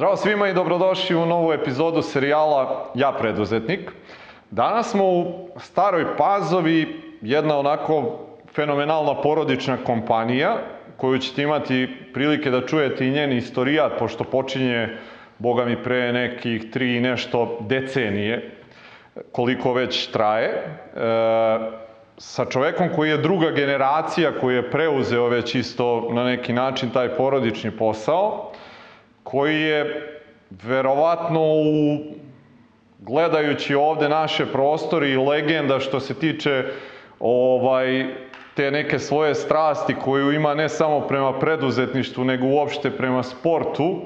Zdravo svima i dobrodošli u novu epizodu serijala Ja preduzetnik. Danas smo u Staroj Pazovi, jedna onako fenomenalna porodična kompanija koju ćete imati prilike da čujete i njen istorijat, pošto počinje, boga mi, pre nekih tri i nešto decenije, koliko već traje. E, sa čovekom koji je druga generacija, koji je preuzeo već isto na neki način taj porodični posao, koji je verovatno u gledajući ovde naše prostori i legenda što se tiče ovaj te neke svoje strasti koju ima ne samo prema preduzetništvu nego uopšte prema sportu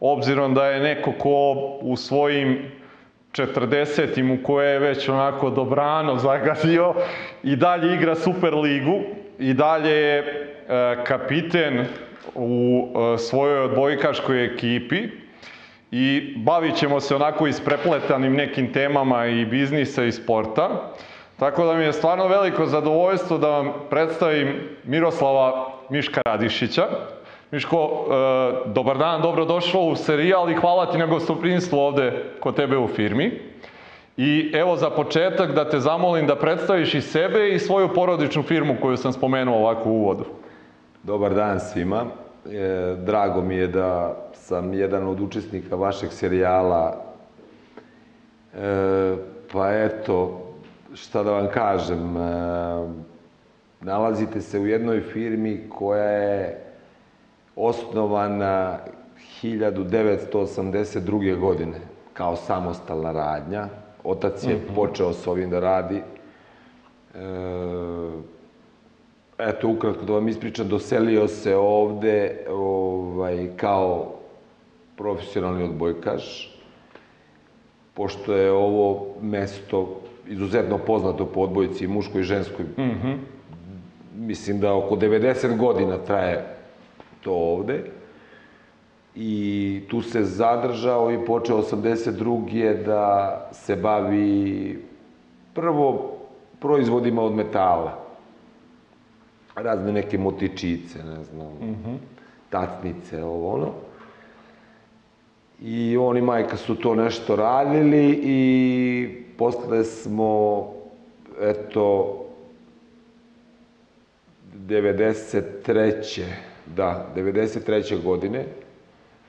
obzirom da je neko ko u svojim 40. u koje je već onako dobrano zagadio i dalje igra Super ligu i dalje je e, kapiten u e, svojoj odbojkaškoj ekipi i bavit ćemo se onako isprepletanim nekim temama i biznisa i sporta. Tako da mi je stvarno veliko zadovoljstvo da vam predstavim Miroslava Miška Radišića. Miško, e, dobar dan, dobrodošao u serijal i hvala ti na gostoprinstvu ovde kod tebe u firmi. I evo za početak da te zamolim da predstaviš i sebe i svoju porodičnu firmu koju sam spomenuo ovako u uvodu. Dobar dan svima. E, drago mi je da sam jedan od učesnika vašeg serijala. E, pa eto, šta da vam kažem, e, nalazite se u jednoj firmi koja je osnovana 1982. godine kao samostalna radnja. Otac je -hmm. počeo s ovim da radi. E, eto, ukratko da vam ispričam, doselio se ovde ovaj, kao profesionalni odbojkaš, pošto je ovo mesto izuzetno poznato po odbojci muškoj i ženskoj. Mm -hmm. Mislim da oko 90 godina traje to ovde. I tu se zadržao i počeo 82. da se bavi prvo proizvodima od metala. Razne neke motičice, ne znam, mm -hmm. tacnice, ovo ono. I on i majka su to nešto radili i posle smo, eto, 93 Da, 93. godine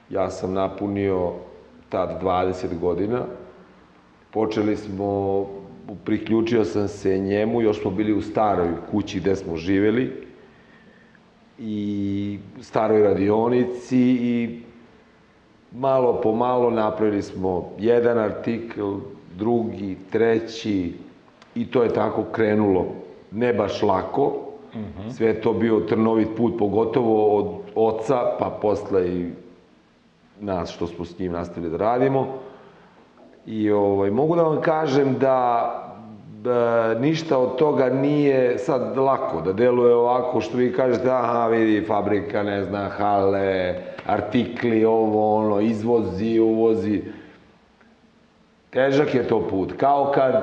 ja sam napunio tad 20 godina. Počeli smo, priključio sam se njemu, još smo bili u staroj kući gde smo živeli i staroj radionici i malo po malo napravili smo jedan artikl, drugi, treći i to je tako krenulo. Ne baš lako, -hmm. Sve je to bio trnovit put, pogotovo od oca, pa posle i nas što smo s njim nastavili da radimo. I ovaj, mogu da vam kažem da da ništa od toga nije sad lako, da deluje ovako što vi kažete, aha, vidi, fabrika, ne zna, hale, artikli, ovo, ono, izvozi, uvozi. Težak je to put. Kao kad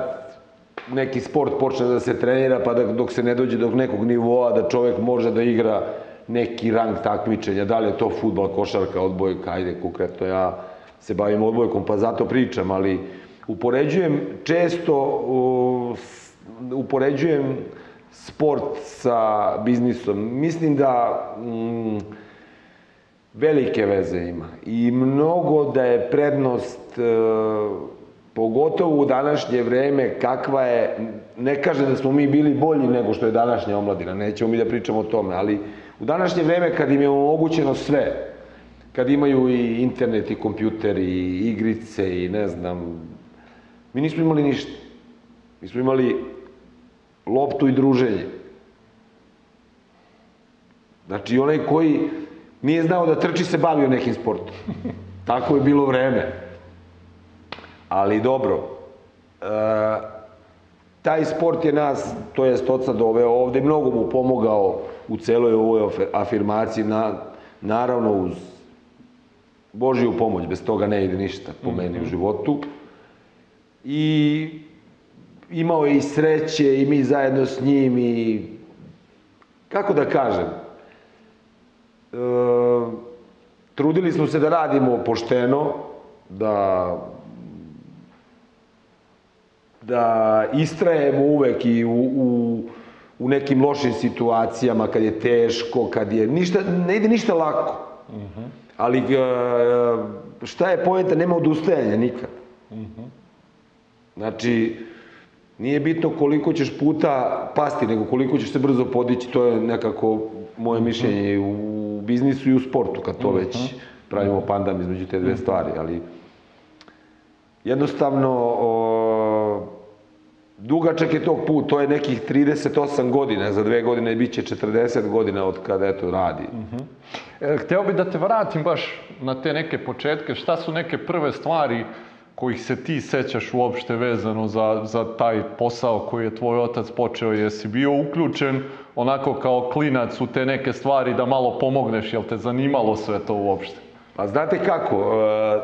neki sport počne da se trenira, pa da, dok se ne dođe do nekog nivoa da čovek može da igra neki rang takmičenja, da li je to futbal, košarka, odbojka, ajde, konkretno ja se bavim odbojkom, pa zato pričam, ali upoređujem često, upoređujem sport sa biznisom. Mislim da mm, velike veze ima i mnogo da je prednost Pogotovo u današnje vreme, kakva je, ne kaže da smo mi bili bolji nego što je današnja omladina, nećemo mi da pričamo o tome, ali u današnje vreme kad im je omogućeno sve, kad imaju i internet i kompjuter i igrice i ne znam, mi nismo imali ništa. Mi smo imali loptu i druženje. Znači, onaj koji nije znao da trči se bavio nekim sportom. Tako je bilo vreme. Ali dobro, e, taj sport je nas, to jest oca doveo ovde, mnogo mu pomogao u celoj ovoj afirmaciji, na, naravno uz Božiju pomoć, bez toga ne ide ništa po meni u mhm. životu. I imao je i sreće i mi zajedno s njim i kako da kažem, e, trudili smo se da radimo pošteno, da da istrajemo uvek i u, u, u nekim lošim situacijama, kad je teško, kad je ništa, ne ide ništa lako. Ali e, šta je pojenta, nema odustajanja nikad. Znači, nije bitno koliko ćeš puta pasti, nego koliko ćeš se brzo podići, to je nekako moje mišljenje i u biznisu i u sportu, kad to već pravimo pandam između te dve stvari, ali jednostavno o, dugačak je tog put, to je nekih 38 godina, za dve godine bit će 40 godina od kada eto radi. E, Hteo bi da te vratim baš na te neke početke. Šta su neke prve stvari kojih se ti sećaš uopšte vezano za, za taj posao koji je tvoj otac počeo? Jesi bio uključen onako kao klinac u te neke stvari da malo pomogneš? Jel te zanimalo sve to uopšte? Pa znate kako, e,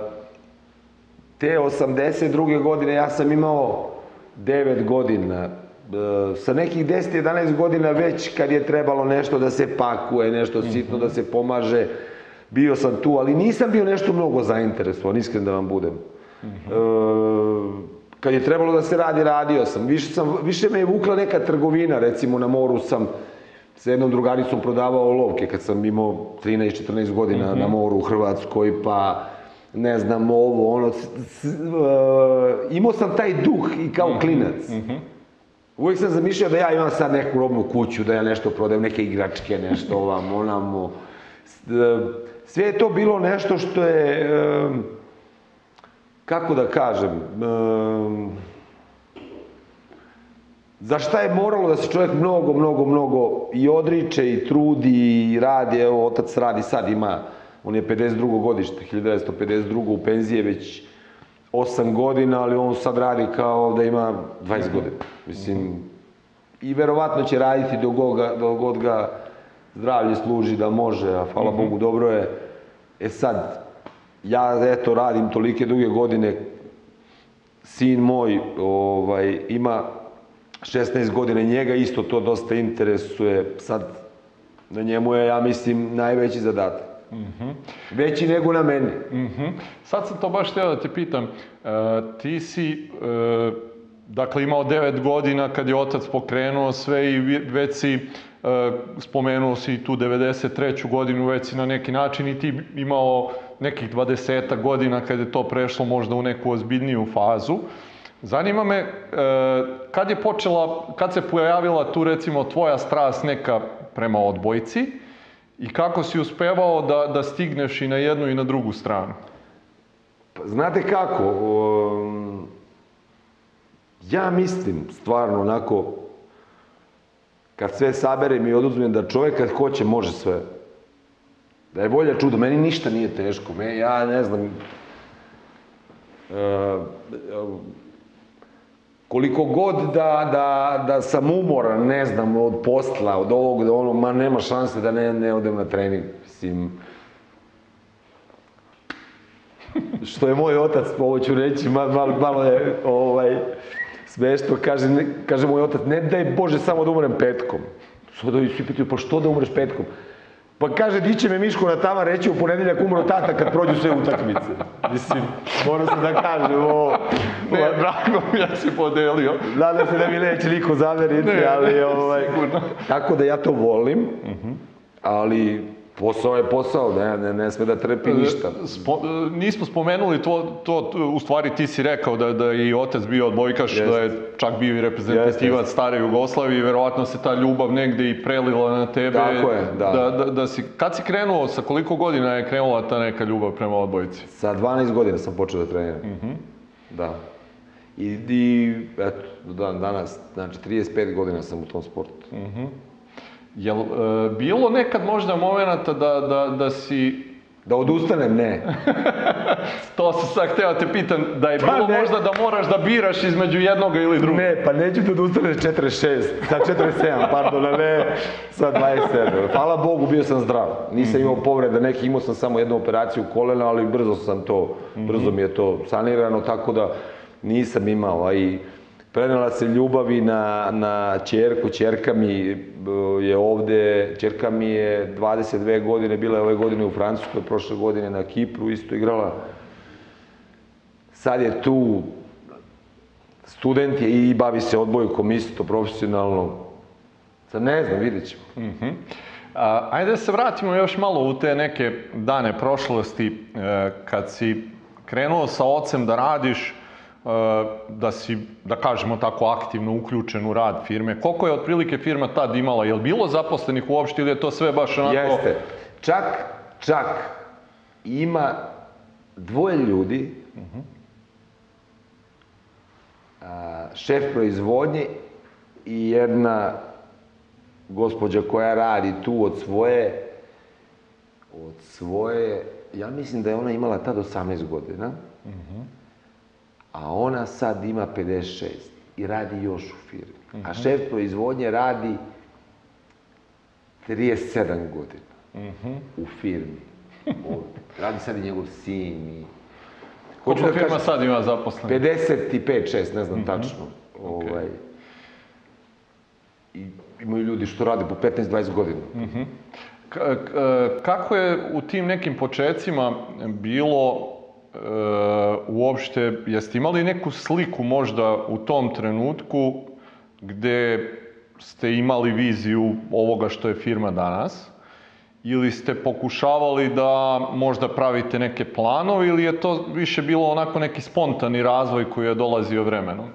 te 82. godine ja sam imao 9 godina. E, Sa nekih 10-11 godina već kad je trebalo nešto da se pakuje, nešto sitno da se pomaže, bio sam tu, ali nisam bio nešto mnogo zainteresovan, iskren da vam budem. E, kad je trebalo da se radi, radio sam. Više, sam, više me je vukla neka trgovina, recimo na moru sam sa jednom drugaricom prodavao olovke kad sam imao 13-14 godina na moru u Hrvatskoj, pa ne znam ovo, ono, s- s- e, imao sam taj duh i kao klinac. Uvijek sam zamišljao da ja imam sad neku robnu kuću, da ja nešto prodajem, neke igračke, nešto ovam, onamo. Sve je to bilo nešto što je, e, kako da kažem, e, za šta je moralo da se čovjek mnogo, mnogo, mnogo i odriče i trudi i radi, evo otac radi sad ima, on je 52. godište, 1952. u penziji je već 8 godina, ali on sad radi kao da ima 20 godina. Mislim, i verovatno će raditi dok god ga, dok god ga zdravlje služi da može, a hvala Bogu dobro je. E sad, ja eto radim tolike duge godine, sin moj ovaj, ima 16 godina, njega isto to dosta interesuje. Sad, na njemu je, ja mislim, najveći zadatak. Veći nego na meni. Mhm. Sad sam to baš htio da te pitam. E, ti si, e, dakle, imao 9 godina kad je otac pokrenuo sve i već si, e, spomenuo si tu 93. godinu, već si na neki način i ti imao nekih 20 godina kad je to prešlo možda u neku ozbiljniju fazu. Zanima me, e, kad je počela, kad se pojavila tu recimo tvoja strast neka prema odbojci i kako si uspevao da, da stigneš i na jednu i na drugu stranu? Pa, Znate kako, um, ja mislim stvarno onako, kad sve saberem i oduzmem da čovjek kad hoće može sve. Da je volja čudo, meni ništa nije teško, me, ja ne znam, e, koliko god da, da, da sam umoran, ne znam, od posla, od ovog, do onog, ma nema šanse da ne, ne odem na trening, mislim, što je moj otac, ovo ću reći, ma- malo, malo je ovaj, smešno, kaže, ne- kaže moj otac, ne daj Bože samo da umrem petkom. Sad ovi svi pitaju, pa što da umreš petkom? Pa kaže, diće me Miško na tama, reći u ponedeljak umro tata kad prođu sve utakmice. Mislim, moram se da kažem ovo. Ne, drago mi ja si podelio. Nadam se da mi neće niko zameriti, Ne, ali ne, ovaj, sigurno. tako da ja to volim, ali posao je posao, ne, ne, ne sme da trpi ništa. Spo, nismo spomenuli to, to, u stvari ti si rekao da, da je i otac bio odbojkaš, da je čak bio i reprezentativac Jeste, stare Jugoslavije i verovatno se ta ljubav negde i prelila na tebe. Tako je, da. da, da, da si, kad si krenuo, sa koliko godina je krenula ta neka ljubav prema odbojci? Sa 12 godina sam počeo da treniram. Da. I, i eto, dan danas, znači 35 godina sam u tom sportu. Jel e, bilo nekad možda momenata da, da, da si Da odustanem, ne. To sam sad hteo te pitam, da je Pa bilo ne. možda da moraš da biraš između jednoga ili drugog. Ne, pa neću da odustanem sa 46, sa 47, pardon, a ne sa 27. Hvala Bogu, bio sam zdrav. Nisam imao povreda nekih, imao sam samo jednu operaciju kolena, ali brzo sam to, brzo mi je to sanirano, tako da nisam imao, a i prenela se ljubavi na, na čerku, čerka mi e, je ovde, čerka mi je 22 godine, bila je ove godine u Francuskoj, prošle godine na Kipru, isto igrala. Sad je tu, student je i bavi se odbojkom isto profesionalno. Sad ne znam, vidjet ćemo. Mhm. A, ajde da se vratimo još malo u te neke dane prošlosti, e, kad si krenuo sa ocem da radiš, da si, da kažemo tako, aktivno uključen u rad firme. Koliko je otprilike firma tad imala? Je li bilo zaposlenih uopšte ili je to sve baš onako... Jeste. Čak, čak ima dvoje ljudi, a, šef proizvodnje i jedna gospođa koja radi tu od svoje, od svoje, ja mislim da je ona imala tad 18 godina, a ona sad ima 56 i radi još u firmi. A šef proizvodnje radi 37 godina u firmi. Ovde. Radi sad i njegov sin i... Hoću Koliko da firma kažem, sad ima zaposlenih? 55, 6, ne znam tačno. Ovaj, I imaju ljudi što rade po 15-20 godina. K- k- kako je u tim nekim počecima bilo uopšte, jeste imali neku sliku možda u tom trenutku gde ste imali viziju ovoga što je firma danas? Ili ste pokušavali da možda pravite neke planove ili je to više bilo onako neki spontani razvoj koji je dolazio vremenom?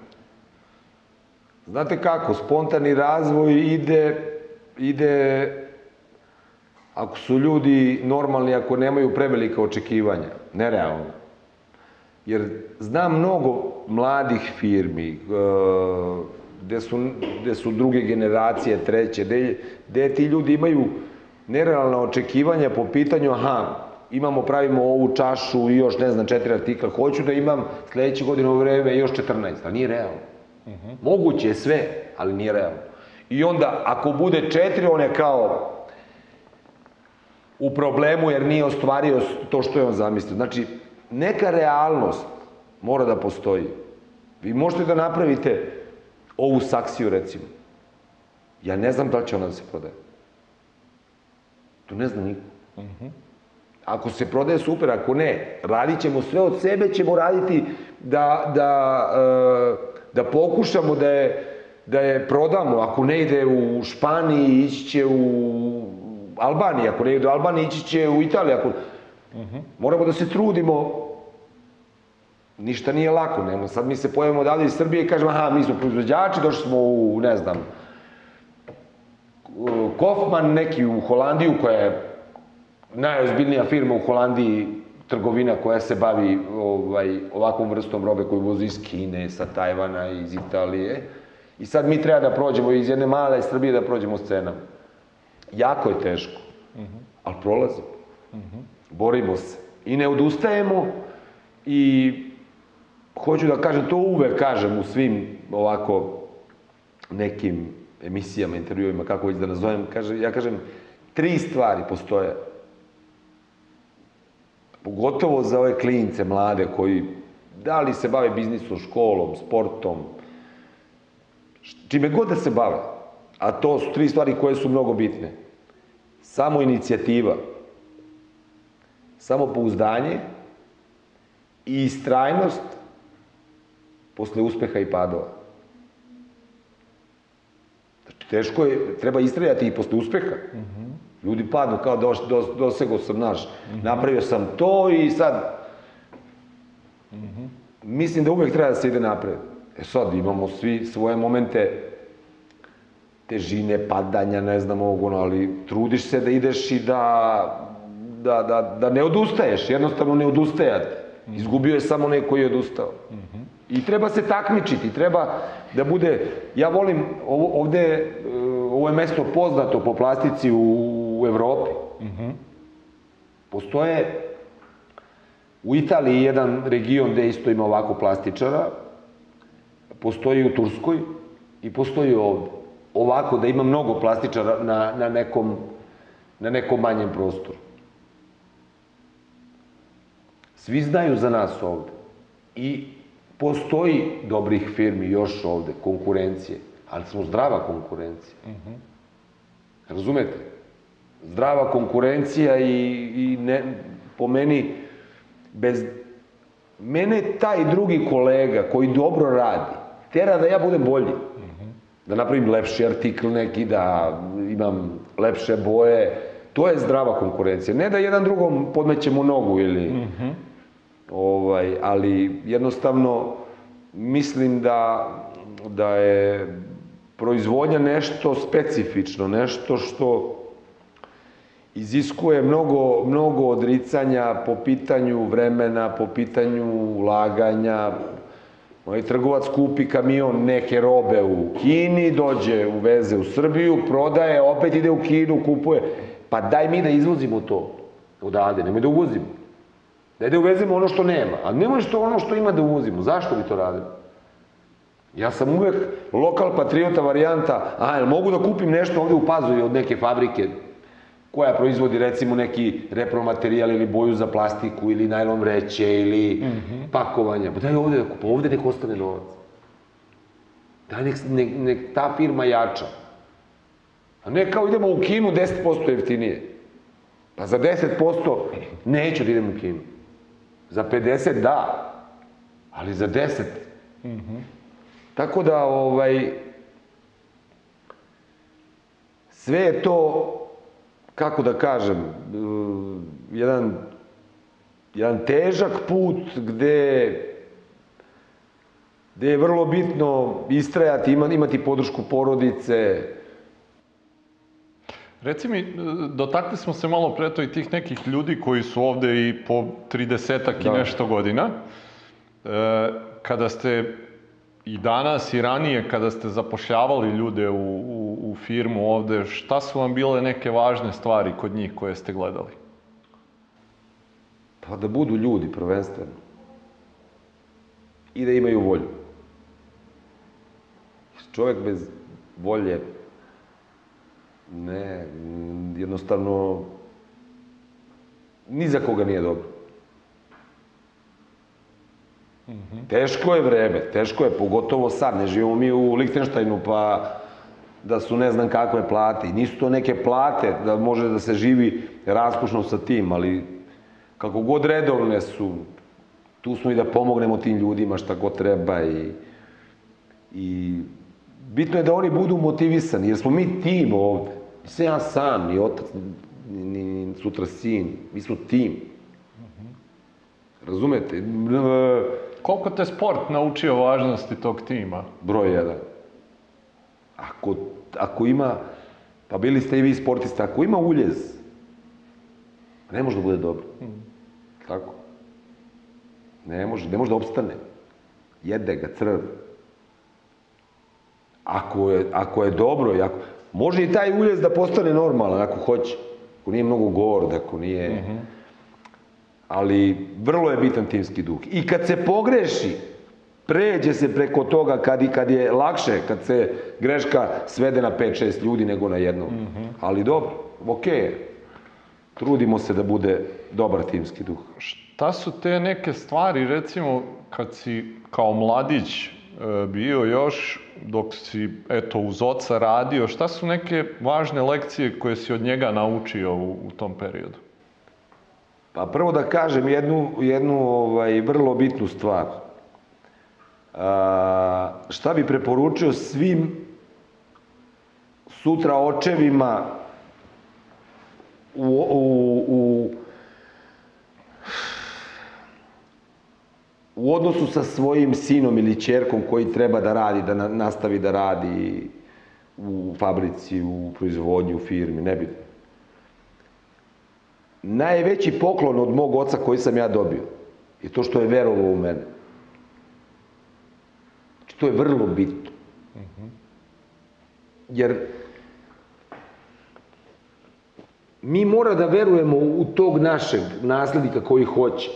Znate kako, spontani razvoj ide, ide ako su ljudi normalni, ako nemaju prevelika očekivanja, nerealno. Jer znam mnogo mladih firmi, e, gde su, gde su druge generacije, treće, gde, gde ti ljudi imaju nerealna očekivanja po pitanju, aha, imamo, pravimo ovu čašu i još, ne znam, četiri artikla, hoću da imam sledeće godine u vreme još 14, ali nije realno. Moguće je sve, ali nije realno. I onda, ako bude četiri, on je kao u problemu jer nije ostvario to što je on zamislio. Znači, neka realnost mora da postoji. Vi možete da napravite ovu saksiju, recimo. Ja ne znam da li će ona da se prodaje. To ne zna niko. Ako se prodaje, super, ako ne, radit ćemo sve od sebe, ćemo raditi da, da, e, da pokušamo da je, da je prodamo. Ako ne ide u Španiji, ići će u Albaniji, ako ne ide u Albaniji, ići će u Italiju. Ako... Moramo da se trudimo, ništa nije lako. Nemo. Sad mi se pojavimo odavde iz Srbije i kažemo, aha, mi smo proizvođači, došli smo u, ne znam, Kofman neki u Holandiju, koja je najozbiljnija firma u Holandiji, trgovina koja se bavi ovaj, ovakvom vrstom robe koju vozi iz Kine, sa Tajvana, iz Italije. I sad mi treba da prođemo iz jedne male Srbije da prođemo s cenama. Jako je teško, ali prolazimo. Borimo se. I ne odustajemo i hoću da kažem, to uvek kažem u svim ovako nekim emisijama, intervjuima, kako već da nazovem, kaže, ja kažem, tri stvari postoje. Pogotovo za ove klince mlade koji da li se bave biznisom, školom, sportom, čime god da se bave, a to su tri stvari koje su mnogo bitne. Samo inicijativa, samo pouzdanje i istrajnost posle uspeha i padova. Znači, teško je, treba istrajati i posle uspeha. Ljudi padnu kao dos, dos, dosegao sam naš, napravio sam to i sad... Mislim da uvek treba da se ide napred. E sad, imamo svi svoje momente težine, padanja, ne znam ovog, ono, ali trudiš se da ideš i da, da, da, da ne odustaješ, jednostavno ne odustajati. Izgubio je samo neko je odustao. I treba se takmičiti, treba da bude, ja volim, ovo, ovde, e, ovo je mesto poznato po plastici u, u Evropi. Postoje u Italiji jedan region gde isto ima ovako plastičara, postoji u Turskoj i postoji ovde. Ovako da ima mnogo plastičara na, na, nekom, na nekom manjem prostoru. Svi znaju za nas ovde. I postoji dobrih firmi još ovde, konkurencije, ali smo zdrava konkurencija. Razumete? Zdrava konkurencija i, i ne, po meni, bez... Mene taj drugi kolega koji dobro radi, tera da ja budem bolji. Da napravim lepši artikl neki, da imam lepše boje. To je zdrava konkurencija. Ne da jedan drugom podmećemo nogu ili... Ovaj, ali jednostavno mislim da, da je proizvodnja nešto specifično, nešto što iziskuje mnogo, mnogo odricanja po pitanju vremena, po pitanju ulaganja. Moj trgovac kupi kamion neke robe u Kini, dođe, uveze u Srbiju, prodaje, opet ide u Kinu, kupuje. Pa daj mi da izvozimo to odavde, nemoj da uvozimo. Daj da uvezemo ono što nema, a nemoj što ono što ima da uvozimo. Zašto bi to radili? Ja sam uvek lokal patriota varijanta, a jel mogu da kupim nešto ovde u Pazovi od neke fabrike koja proizvodi recimo neki repromaterijal ili boju za plastiku ili najlon vreće ili pakovanja. Pa daj ovde da kupa, ovde nek ostane novac. Daj nek, nek, nek ta firma jača. A ne kao idemo u Kinu 10% jeftinije. Pa za 10% neću da idem u Kinu. Za 50 da, ali za 10. Tako da, ovaj, sve je to, kako da kažem, uh, jedan, jedan težak put gde, gde je vrlo bitno istrajati, ima- imati podršku porodice, Reci mi, dotakli smo se malo pre to i tih nekih ljudi koji su ovde i po 30 i Da. nešto godina. E, kada ste i danas i ranije, kada ste zapošljavali ljude u, u, u firmu ovde, šta su vam bile neke važne stvari kod njih koje ste gledali? Pa da budu ljudi prvenstveno. I da imaju volju. Čovjek bez volje ne, jednostavno ni za koga nije dobro. Teško je vreme, teško je, pogotovo sad, ne živimo mi u Lichtensteinu, pa da su ne znam kakve plate. I nisu to neke plate da može da se živi raspušno sa tim, ali kako god redovne su, tu smo i da pomognemo tim ljudima šta god treba i, i bitno je da oni budu motivisani, jer smo mi tim ovde. Nisam ja sam, ni otac, ni, ni, ni sutra sin, mi smo tim. Razumete? Koliko te sport naučio važnosti tog tima? Broj jedan. Ako, ako ima, pa bili ste i vi sportista, ako ima uljez, ne može da bude dobro. Tako? Ne može, ne može da opstane. Jede ga crv. Ako je, ako je dobro, i ako, može i taj uljez da postane normalan, ako hoće. Ako nije mnogo gord, ako nije... Ali vrlo je bitan timski duh. I kad se pogreši, pređe se preko toga kad, i kad je lakše, kad se greška svede na 5-6 ljudi nego na jednog. Ali dobro, okej je. Trudimo se da bude dobar timski duh. Šta su te neke stvari, recimo, kad si kao mladić bio još, dok si, eto, uz oca radio, šta su neke važne lekcije koje si od njega naučio u, u tom periodu? Pa prvo da kažem jednu, jednu ovaj, vrlo bitnu stvar. A, šta bi preporučio svim sutra očevima u, u, u, u odnosu sa svojim sinom ili ćerkom koji treba da radi, da na, nastavi da radi u fabrici, u proizvodnji, u firmi, nebitno. Najveći poklon od mog oca koji sam ja dobio je to što je verovao u mene. Znači, to je vrlo bitno. Jer mi mora da verujemo u tog našeg naslednika koji hoće.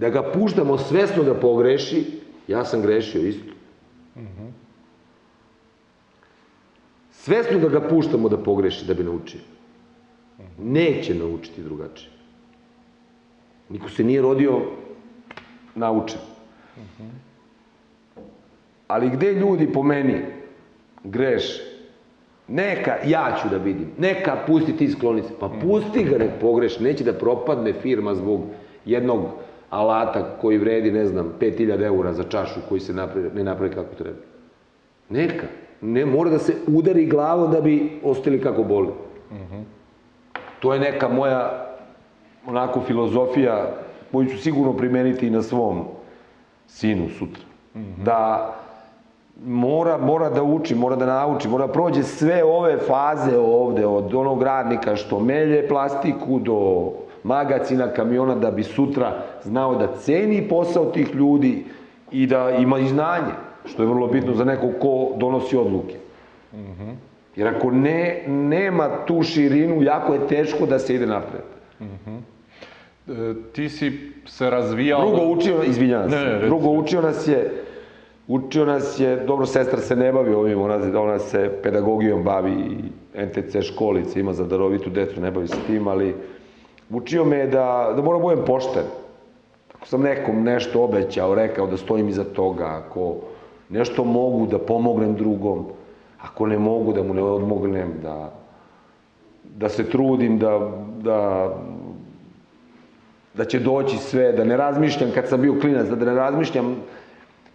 Da ga puštamo svesno da pogreši, ja sam grešio isto. Svesno da ga puštamo da pogreši, da bi naučio. Neće naučiti drugačije. Niko se nije rodio naučen. Ali gde ljudi po meni greše? Neka, ja ću da vidim. Neka, pusti ti sklonice. Pa pusti ga, nek pogreš. Neće da propadne firma zbog jednog alata koji vredi, ne znam, 5000 eura za čašu koji se napravi, ne napravi kako treba. Neka. Ne, mora da se udari glavom da bi ostali kako boli. To je neka moja onako filozofija koju ću sigurno primeniti i na svom sinu sutra. Da mora, mora da uči, mora da nauči, mora da prođe sve ove faze ovde, od onog radnika što melje plastiku do magacina, kamiona, da bi sutra znao da ceni posao tih ljudi i da ima i znanje, što je vrlo bitno za nekog ko donosi odluke. Jer ako ne, nema tu širinu, jako je teško da se ide napred. E, ti si se razvijao... Drugo učio, izvinjavam se, Ne, drugo učio nas je, učio nas je, dobro, sestra se ne bavi ovim, ona, ona se pedagogijom bavi i NTC školice, ima za darovitu decu, ne bavi se tim, ali učio me je da, da moram budem pošten. Ako sam nekom nešto obećao, rekao da stojim iza toga, ako nešto mogu da pomognem drugom, ako ne mogu da mu ne odmognem, da, da se trudim, da, da da će doći sve, da ne razmišljam kad sam bio klinac, da ne razmišljam,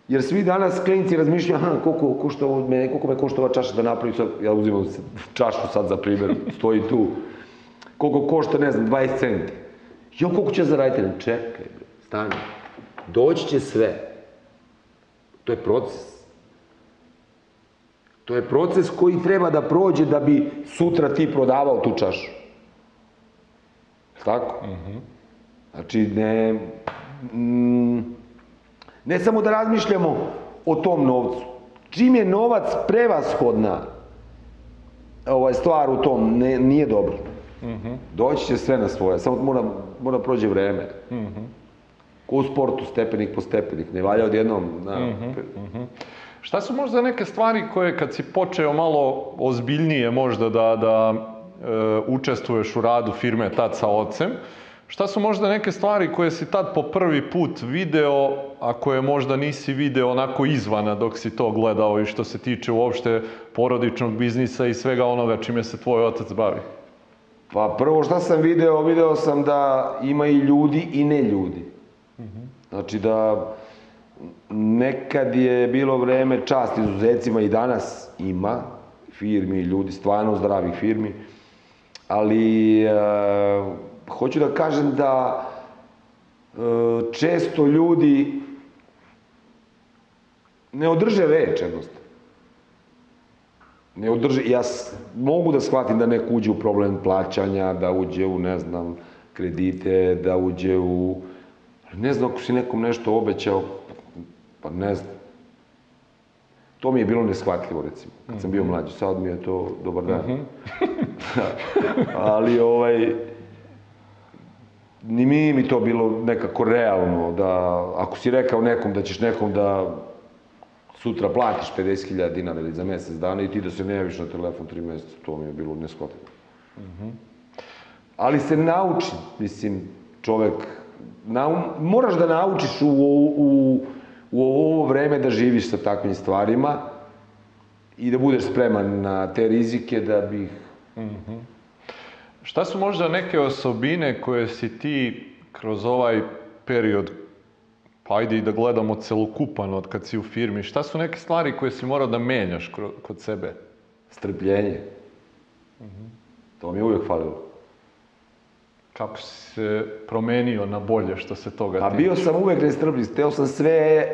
jer svi danas klinci razmišljaju, aha, koliko, košta me, koliko me košta ova čaša da napravim, sad, ja uzimam čašu sad za primjer, stoji tu, koliko košta, ne znam, 20 centi. Jo, koliko će zaraditi? Čekaj, bre, stani. Doći će sve. To je proces. To je proces koji treba da prođe da bi sutra ti prodavao tu čašu. Tako? Znači, ne, mm, ne samo da razmišljamo o tom novcu. Čim je novac prevashodna ovaj, stvar u tom, ne, nije dobro. Doći će sve na svoje, samo mora, mora prođe vreme. Ko u sportu, stepenik po stepenik, ne valja odjednom. Na, Šta su možda neke stvari koje kad si počeo malo ozbiljnije možda da, da e, učestvuješ u radu firme tad sa ocem, šta su možda neke stvari koje si tad po prvi put video, a koje možda nisi video onako izvana dok si to gledao i što se tiče uopšte porodičnog biznisa i svega onoga čime se tvoj otac bavi? Pa prvo šta sam video, video sam da ima i ljudi i ne ljudi. Znači da nekad je bilo vreme čast izuzecima i danas ima firmi, ljudi, stvarno zdravih firmi, ali e, hoću da kažem da e, često ljudi ne održe reč jednostavno. Ne održi, ja mogu da shvatim da neko uđe u problem plaćanja, da uđe u, ne znam, kredite, da uđe u... Ne znam, ako si nekom nešto obećao, pa ne znam. To mi je bilo neshvatljivo, recimo, kad sam bio mlađi. Sad mi je to dobar dan. Ali, ovaj, ni mi mi to bilo nekako realno, da ako si rekao nekom da ćeš nekom da sutra platiš 50.000 dinara ili za mjesec dana i ti da se ne javiš na telefon tri mjeseca, to mi je bilo neshvatljivo. Ali se nauči, mislim, čovek, nau, moraš da naučiš u, u, u ovo vreme da živiš sa takvim stvarima i da budeš spreman na te rizike da bih Šta su možda neke osobine koje si ti kroz ovaj period, pa ajde i da gledamo celokupan od kad si u firmi, šta su neke stvari koje si morao da menjaš kod sebe? strpljenje. To mi je uvijek falilo. Kako si se promenio na bolje što se toga Pa tiče? bio sam uvek nestrpljiv, hteo sam sve,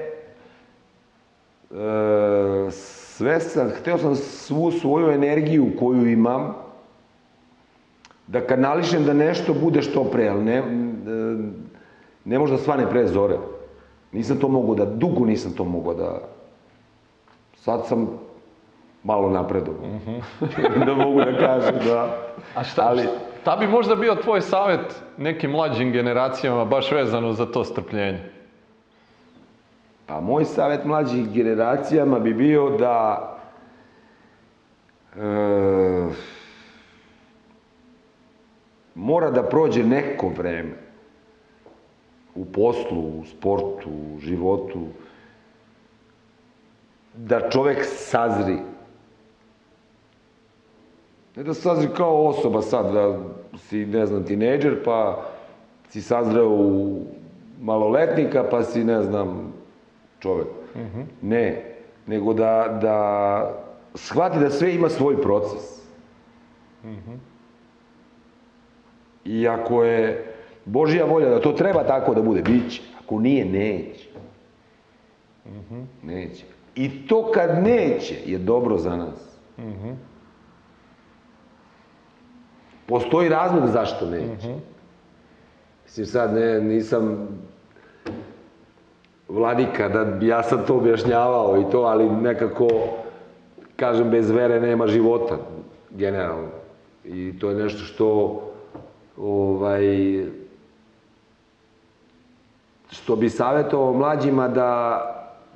e, sve sam, hteo sam svu svoju energiju koju imam, da kanališem da nešto bude što pre, ali ne, e, ne može da svane pre zore. Nisam to mogao da, dugo nisam to mogao da, sad sam malo napredovao. da mogu da kažem da, A šta, ali, šta bi možda bio tvoj savjet nekim mlađim generacijama baš vezano za to strpljenje? Pa moj savjet mlađih generacijama bi bio da e, mora da prođe neko vreme u poslu, u sportu, u životu, da čovek sazri. Ne da sazri kao osoba sad, da si, ne znam, tinejdžer, pa si sazreo u maloletnika, pa si, ne znam, čovek. Ne, nego da, da shvati da sve ima svoj proces. I ako je Božja volja da to treba tako da bude, bit će. Ako nije, neće. Neće. I to kad neće je dobro za nas. Postoji razlog zašto neće. Mislim, sad ne, nisam vladika da bi ja sad to objašnjavao i to, ali nekako, kažem, bez vere nema života, generalno. I to je nešto što, ovaj, što bi savjetovao mlađima da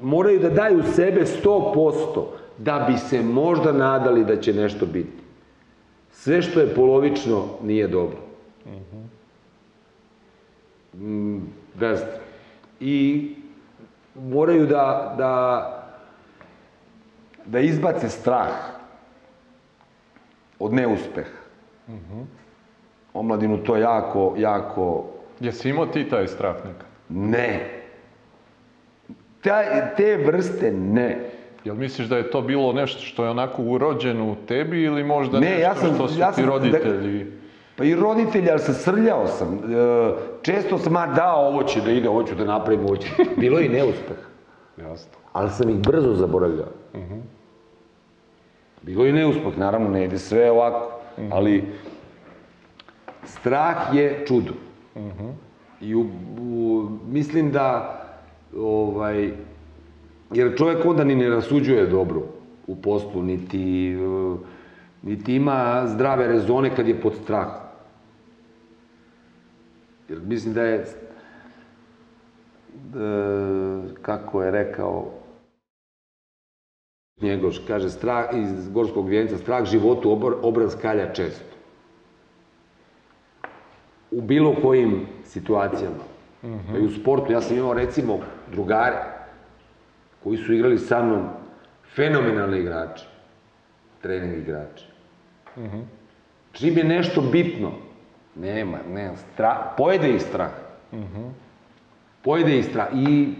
moraju da daju sebe 100% da bi se možda nadali da će nešto biti. Sve što je polovično nije dobro. Mm, ne znam. I moraju da, da, da izbace strah od neuspeha. Omladinu to jako, jako Jesi imao ti taj strah nekad? Ne. Taj, te vrste ne. Jel misliš da je to bilo nešto što je onako urođeno u tebi ili možda Ne, nešto ja sam- što su ja ti sam- roditelji? Pa i roditelji, ali se srljao sam. E, često sam, ma da, ovo će da ide, ovo ću da napravim, ovo će. Bilo je i neuspeh. Jasno. Ali sam ih brzo zaboravljao. Bilo je i neuspeh, naravno, ne ide sve ovako. Ali strah je čudo. I u, u- mislim da, ovaj, jer čovjek onda ni ne rasuđuje dobro u poslu, niti, niti ima zdrave rezone kad je pod strahom. Jer mislim da je, e, kako je rekao, Njegoš, kaže, strah, iz Gorskog vijenca, strah životu, obraz kalja često. U bilo kojim situacijama. Pa i u sportu, ja sam imao recimo drugare koji su igrali sa mnom fenomenalni igrači, trening igrači. Čim je nešto bitno, nema, nema, strah, pojede ih strah. Pojede ih strah i,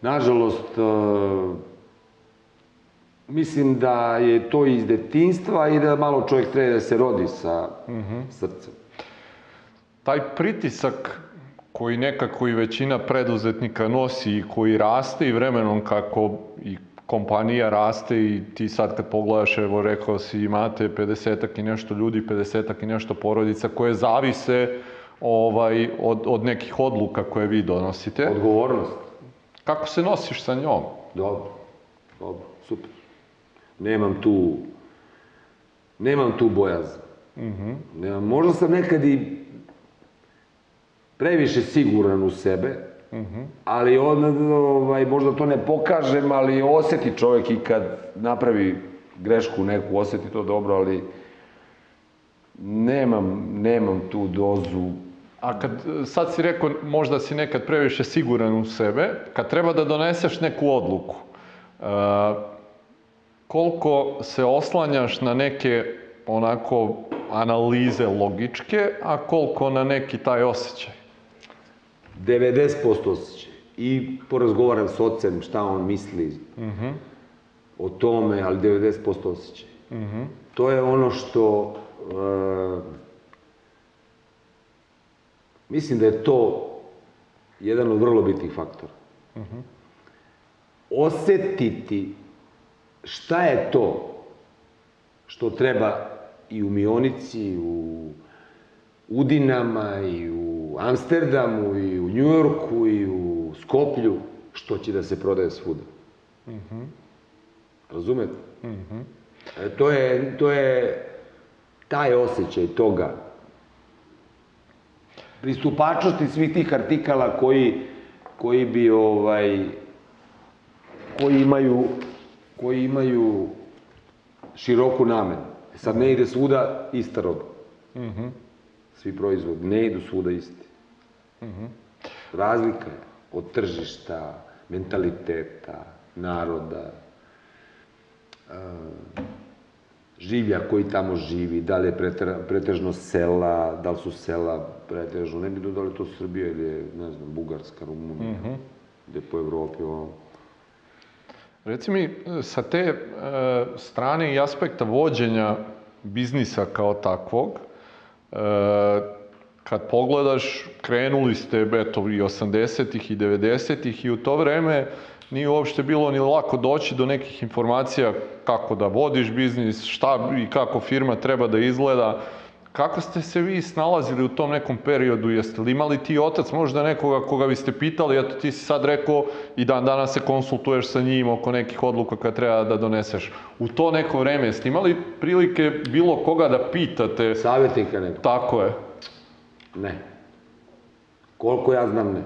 nažalost, e, mislim da je to iz detinstva i da malo čovjek treba da se rodi sa srcem. Taj pritisak koji nekako i većina preduzetnika nosi i koji raste i vremenom kako i kompanija raste i ti sad kad pogledaš, evo rekao si imate 50 i nešto ljudi, 50 i nešto porodica koje zavise ovaj, od, od nekih odluka koje vi donosite. Odgovornost. Kako se nosiš sa njom? Dobro, dobro, super. Nemam tu, nemam tu bojazan. Nemam, možda sam nekad i previše siguran u sebe, ali on, ovaj, možda to ne pokažem, ali oseti čovjek i kad napravi grešku neku, oseti to dobro, ali nemam, nemam tu dozu A kad, sad si rekao, možda si nekad previše siguran u sebe, kad treba da doneseš neku odluku, e, koliko se oslanjaš na neke onako analize logičke, a koliko na neki taj osjećaj? 90% osjećaj. I porazgovaram s ocem šta on misli o tome, ali 90% osjećaj. To je ono što... e, mislim da je to jedan od vrlo bitnih faktora. Osetiti šta je to što treba i u Mionici, i u Udinama, i u Amsterdamu, i u Njujorku, i u Skoplju, što će da se prodaje svuda. Razumete? E, to, je, to je taj osjećaj toga. Pristupačnosti svih tih artikala koji, koji bi ovaj, koji imaju, koji imaju široku namenu. Sad ne ide svuda ista roba. Svi proizvodi, ne idu svuda isti. Razlika je od tržišta, mentaliteta, naroda, življa koji tamo živi, da li je pretežno sela, da li su sela pretežno, ne bih da li je to Srbija ili je, ne znam, Bugarska, Rumunija, gde po Evropi, ovo. Reci mi, sa te e, strane i aspekta vođenja biznisa kao takvog, e, kad pogledaš, krenuli ste, eto, i 80-ih i 90-ih i u to vreme nije uopšte bilo ni lako doći do nekih informacija kako da vodiš biznis, šta i kako firma treba da izgleda. Kako ste se vi snalazili u tom nekom periodu? Jeste li imali ti otac možda nekoga koga biste pitali, eto ti si sad rekao i dan danas se konsultuješ sa njim oko nekih odluka koje treba da doneseš. U to neko vreme jeste imali prilike bilo koga da pitate? Savjetnika neko? Tako je. Ne. Koliko ja znam, ne.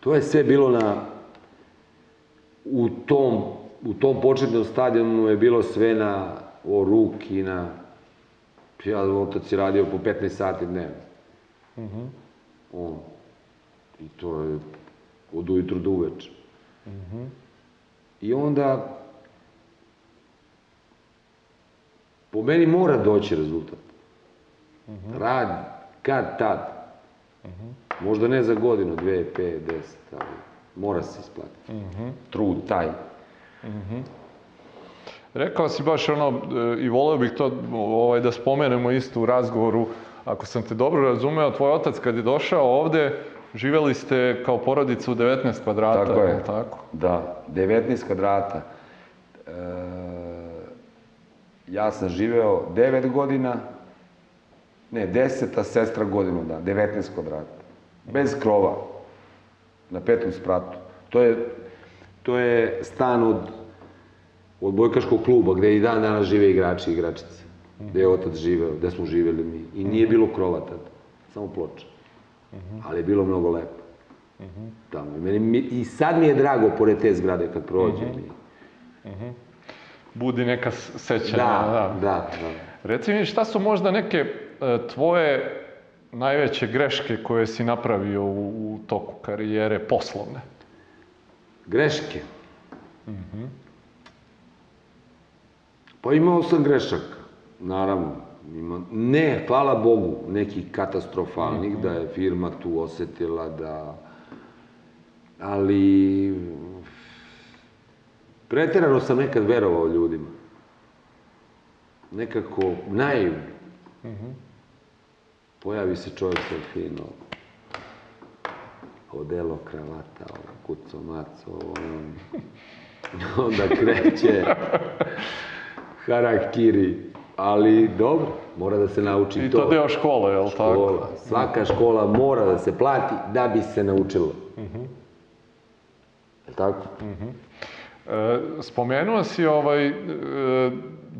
To je sve bilo na... U tom, u tom početnom stadionu je bilo sve na o ruki, na... Ja, otac je radio po 15 sati dnevno. On. I to je od ujutru do uveče. I onda... Po meni mora doći rezultat. Rad, kad tad. Možda ne za godinu, dve, pet, deset, ali mora se isplatiti. Trud taj. Rekao si baš ono, e, i voleo bih to ovaj, da spomenemo isto u razgovoru, ako sam te dobro razumeo, tvoj otac kad je došao ovde, živeli ste kao porodica u 19 kvadrata, Tako je. tako? Da, 19 kvadrata. E, ja sam živeo 9 godina, ne, 10, a sestra godinu da, 19 kvadrata. Bez krova, na petom spratu. To je, to je stan od, od bojkaškog kluba, gde i dan danas žive igrači i igračice. Gde je otac živeo, gde smo živeli mi. I nije bilo krova tada, samo ploča. Ali je bilo mnogo lepo. Tamo. I, meni, I sad mi je drago pored te zgrade kad prođem. i- Budi neka sećanja. Da, da, da. Reci mi šta su možda neke tvoje najveće greške koje si napravio u, u toku karijere poslovne? Greške. Pa imao sam grešaka, naravno. Ima, ne, hvala Bogu, nekih katastrofalnih, da je firma tu osetila da... Ali... Preterano sam nekad verovao ljudima. Nekako naivno. Pojavi se čovjek sa fino, odelo, kravata, ovo, kuco, maco, ono. onda kreće harakiri, ali dobro, mora da se nauči I to. to deo škole, jel tako? Škola. Svaka škola mora da se plati da bi se naučila. Je tako? E, spomenuo si ovaj, e,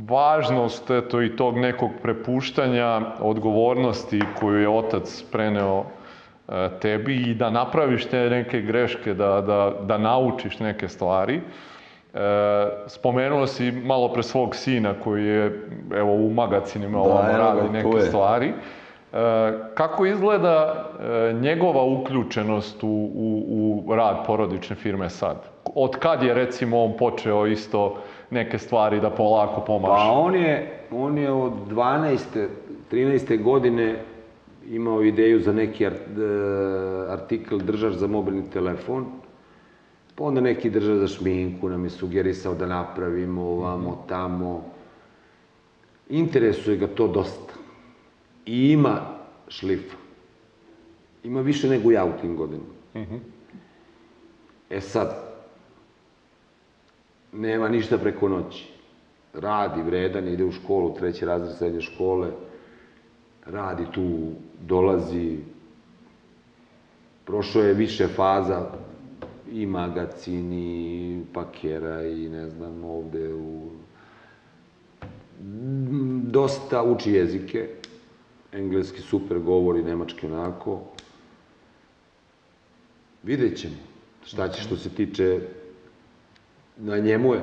važnost eto, i tog nekog prepuštanja odgovornosti koju je otac preneo e, tebi i da napraviš te neke greške, da, da, da naučiš neke stvari. E, spomenuo si malo pre svog sina koji je evo u magacinima ovamo evo ga, radi neke je. stvari. E, kako izgleda e, njegova uključenost u, u, u rad porodične firme sad? Od kad je recimo on počeo isto neke stvari da polako pomaže? Pa on je, on je od 12. 13. godine imao ideju za neki e, artikl držaš za mobilni telefon, pa onda neki držaš za šminku nam je sugerisao da napravimo ovamo, tamo. Interesuje ga to dosta. I ima šlifa. Ima više nego ja u tim godinama. E sad, nema ništa preko noći. Radi, vredan, ide u školu, treći razred srednje škole, radi tu, dolazi, prošao je više faza, i magacin, i pakera, i ne znam, ovde u... Dosta uči jezike, engleski super govori, nemački onako. Vidjet ćemo šta će što se tiče, na njemu je.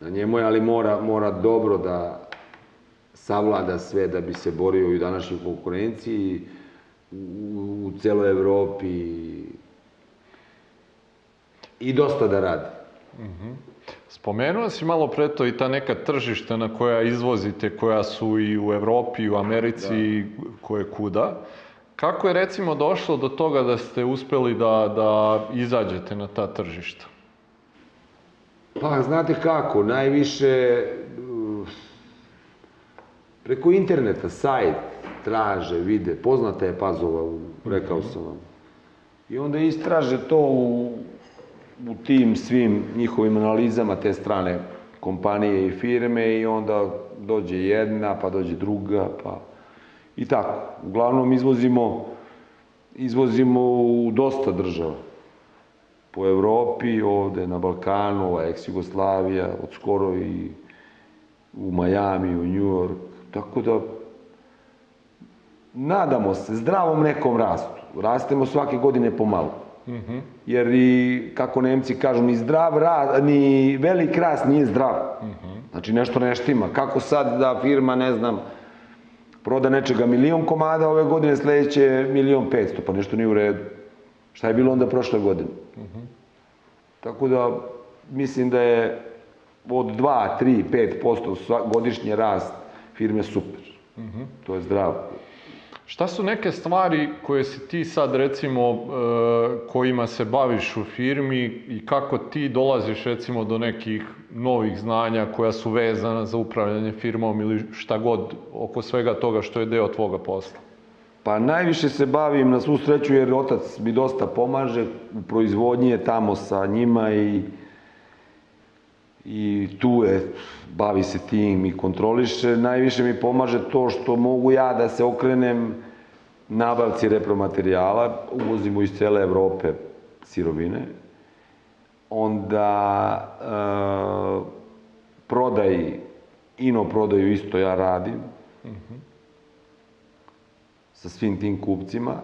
Na njemu je, ali mora, mora dobro da savlada sve da bi se borio i u današnjoj konkurenciji. u, u celoj Evropi i dosta da radi. Spomenuo si malo pre to i ta neka tržišta na koja izvozite, koja su i u Evropi, i u Americi, i koje kuda. Kako je recimo došlo do toga da ste uspeli da, da izađete na ta tržišta? Pa, znate kako, najviše preko interneta, sajt, traže, vide, poznata je Pazova, rekao sam vam. I onda istraže to u, u tim svim njihovim analizama te strane kompanije i firme i onda dođe jedna, pa dođe druga, pa i tako. Uglavnom izvozimo, izvozimo u dosta država po Evropi, ovde na Balkanu, ova ex-Jugoslavija, od skoro i u Majami, u New York. Tako da, nadamo se zdravom nekom rastu. Rastemo svake godine pomalo. Jer i, kako Nemci kažu, ni zdrav rast, ni velik rast nije zdrav. Znači nešto ne štima. Kako sad da firma, ne znam, proda nečega milion komada ove godine, sledeće milion petsto, pa nešto nije u redu. Šta je bilo onda prošle godine? Tako da, mislim da je od 2, 3, 5% sva- godišnji rast firme super. To je zdravo. Šta su neke stvari koje si ti sad recimo e, kojima se baviš u firmi i kako ti dolaziš recimo do nekih novih znanja koja su vezana za upravljanje firmom ili šta god oko svega toga što je deo tvoga posla? Pa najviše se bavim na svu sreću jer otac mi dosta pomaže u proizvodnji je tamo sa njima i i tu je, bavi se tim i kontroliše. Najviše mi pomaže to što mogu ja da se okrenem nabavci repromaterijala, uvozimo iz cele Evrope sirovine, onda e, prodaj, ino prodaju isto ja radim, sa svim tim kupcima,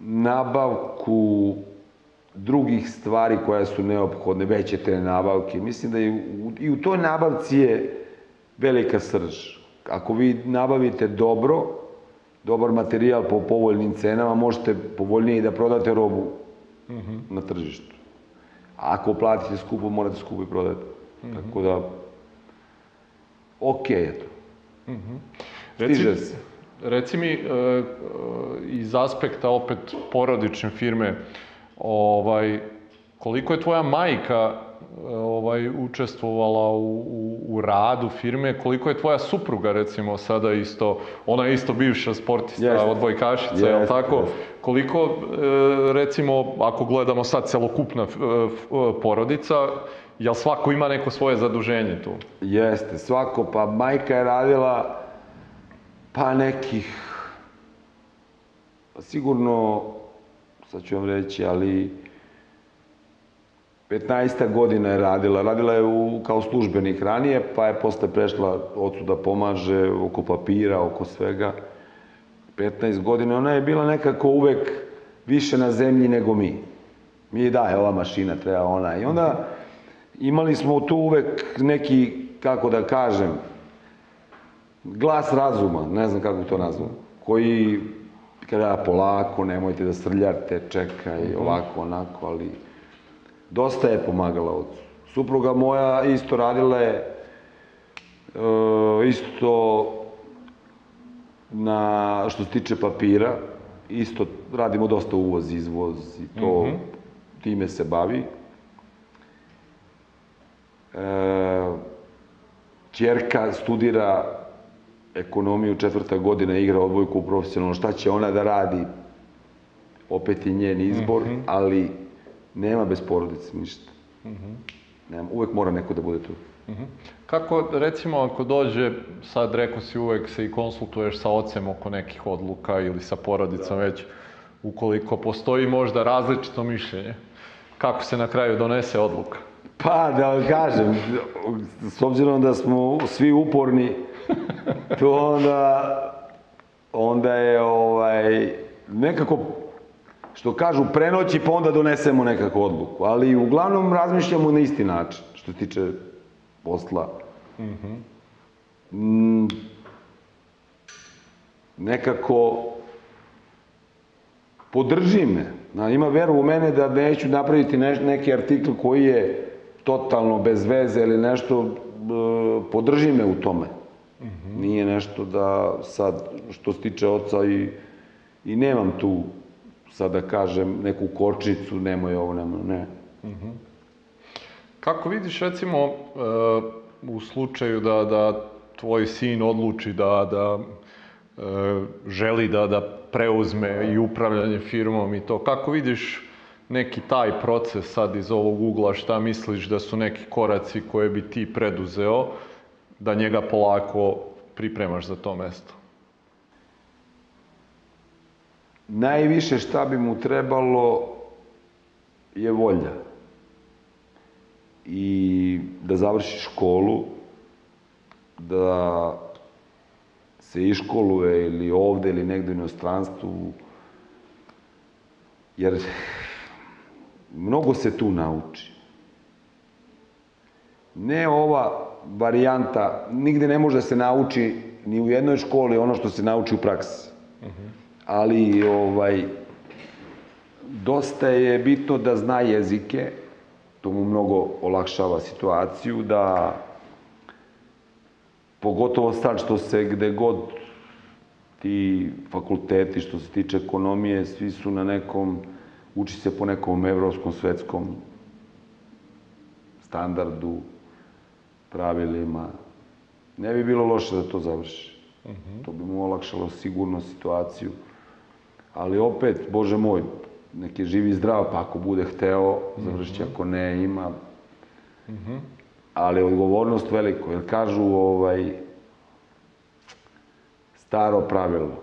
nabavku drugih stvari koja su neophodne, veće te nabavke. Mislim da i u, i u toj nabavci je velika srž. Ako vi nabavite dobro, dobar materijal po povoljnim cenama, možete povoljnije i da prodate robu na tržištu. A ako platite skupo, morate skupo i prodati. Tako da, okej je to. Stiže se. Reci mi, e, e, iz aspekta opet porodične firme, ovaj, koliko je tvoja majka e, ovaj, učestvovala u, u, u radu firme, koliko je tvoja supruga recimo sada isto, ona je isto bivša sportista, Jeste. odbojkašica, jel Jeste, tako? jeste. Koliko, recimo, ako gledamo sad celokupna porodica, jel svako ima neko svoje zaduženje tu? Jeste, svako, pa majka je radila pa nekih, pa sigurno, sad ću vam reći, ali 15 godina je radila. Radila je u, kao službenik ranije, pa je posle prešla ocu da pomaže oko papira, oko svega. 15 godina. Ona je bila nekako uvek više na zemlji nego mi. Mi daje ova mašina, treba ona. I onda imali smo tu uvek neki, kako da kažem, glas razuma, ne znam kako to nazvam, koji kada polako, nemojte da srljate, čekaj, ovako, onako, ali dosta je pomagala ocu. Supruga moja isto radila je e, isto na što se tiče papira, isto radimo dosta uvoz, izvoz i to time se bavi. E, Čerka studira ekonomiju četvrta godina, igra odbojku profesionalno. Šta će ona da radi? Opet je njen izbor, ali nema bez porodice ništa. Nema, uvek mora neko da bude tu. Kako, recimo, ako dođe, sad rekao si uvek se i konsultuješ sa ocem oko nekih odluka ili sa porodicom već, ukoliko postoji možda različito mišljenje, kako se na kraju donese odluka? Pa, da vam kažem, s obzirom da smo svi uporni, to onda, onda je ovaj, nekako, što kažu, prenoći pa onda donesemo nekakvu odluku. Ali uglavnom razmišljamo na isti način, što se tiče posla. Mm, nekako podrži me. Zna, ima veru u mene da neću napraviti neš, neki artikl koji je totalno bez veze ili nešto, e, podrži me u tome. Nije nešto da sad, što se tiče oca i, i nemam tu, sad da kažem, neku kočnicu, nemoj ovo, nemoj, ne. Kako vidiš recimo e, u slučaju da, da tvoj sin odluči da, da e, želi da, da preuzme i upravljanje firmom i to, kako vidiš neki taj proces sad iz ovog ugla, šta misliš da su neki koraci koje bi ti preduzeo da njega polako pripremaš za to mesto? Najviše šta bi mu trebalo je volja. I da završi školu, da se iškoluje ili ovde ili negde u inostranstvu, jer mnogo se tu nauči. Ne ova varijanta, nigde ne može da se nauči ni u jednoj školi ono što se nauči u praksi. Ali ovaj dosta je bitno da zna jezike, to mu mnogo olakšava situaciju, da pogotovo sad što se gde god ti fakulteti što se tiče ekonomije, svi su na nekom, uči se po nekom evropskom, svetskom standardu, pravilima. Ne bi bilo loše da to završi. To bi mu olakšalo sigurno situaciju. Ali opet, Bože moj, nek je živi zdrav, pa ako bude hteo, završće, ako ne, ima. Ali odgovornost veliko, jer kažu, ovaj, staro pravilo,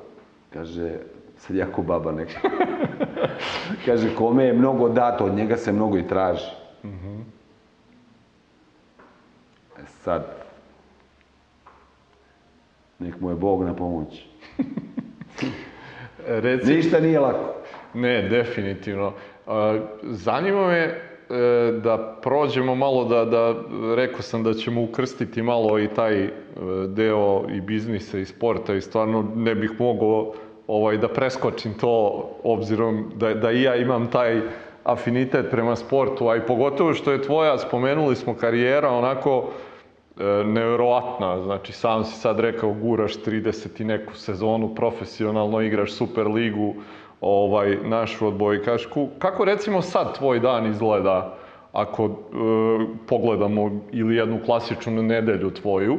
kaže, sad jako baba neka, kaže, kome je mnogo dato, od njega se mnogo i traži. E sad, nek mu je Bog na pomoći. Reci, Ništa nije lako. Ne, definitivno. Zanima me e, da prođemo malo da, da, rekao sam da ćemo ukrstiti malo i taj e, deo i biznisa i sporta i stvarno ne bih mogao ovaj, da preskočim to obzirom da, da i ja imam taj afinitet prema sportu, a i pogotovo što je tvoja, spomenuli smo karijera, onako e, neverovatna, znači sam si sad rekao guraš 30 i neku sezonu, profesionalno igraš Super ligu, ovaj, našu odbojkašku. Kako recimo sad tvoj dan izgleda ako e, pogledamo ili jednu klasičnu nedelju tvoju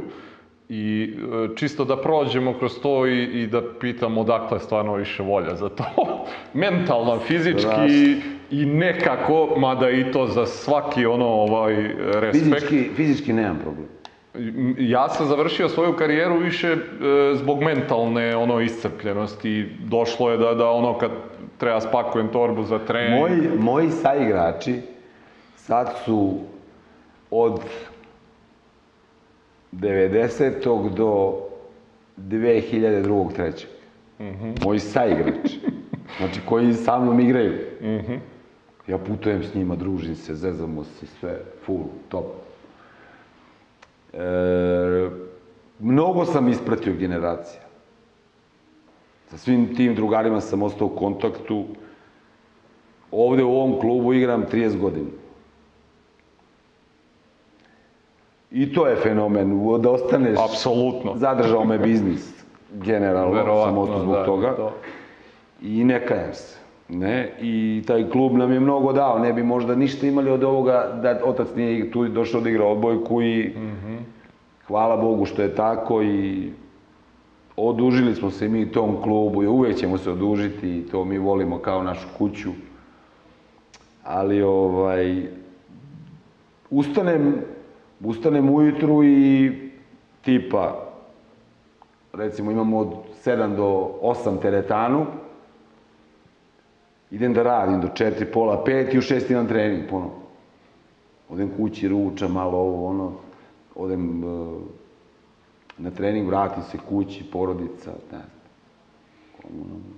i e, čisto da prođemo kroz to i, i da pitamo odakle stvarno više volja za to. Mentalno, fizički Strašno. i nekako, mada i to za svaki ono ovaj respekt. Fizički, fizički nemam problem. Ja sam završio svoju karijeru više e, zbog mentalne ono iscrpljenosti. Došlo je da, da ono kad treba spakujem torbu za trening. Moji, moji saigrači sad su od 90. do 2002. 3. Moji saigrači. Znači, koji sa mnom igraju. Ja putujem s njima, družim se, zezamo se, sve, full, top. E, mnogo sam ispratio generacija. Sa svim tim drugarima sam ostao u kontaktu. Ovde u ovom klubu igram 30 godina. I to je fenomen, da ostaneš... Apsolutno. Zadržao me biznis, generalno, sam Verovatno, ostao zbog da, toga. to. I ne kajem se. Ne, i taj klub nam je mnogo dao, ne bi možda ništa imali od ovoga da otac nije tu došao da igra odbojku i hvala Bogu što je tako i odužili smo se mi tom klubu i uvek ćemo se odužiti i to mi volimo kao našu kuću. Ali ovaj, ustanem, ustanem ujutru i tipa, recimo imamo od 7 do 8 teretanu, idem da radim do 4, pola, 5 i u 6 imam trening ponovo. Odem kući, ručam malo ovo, ono, odem uh, na trening, vratim se kući, porodica, ne znam.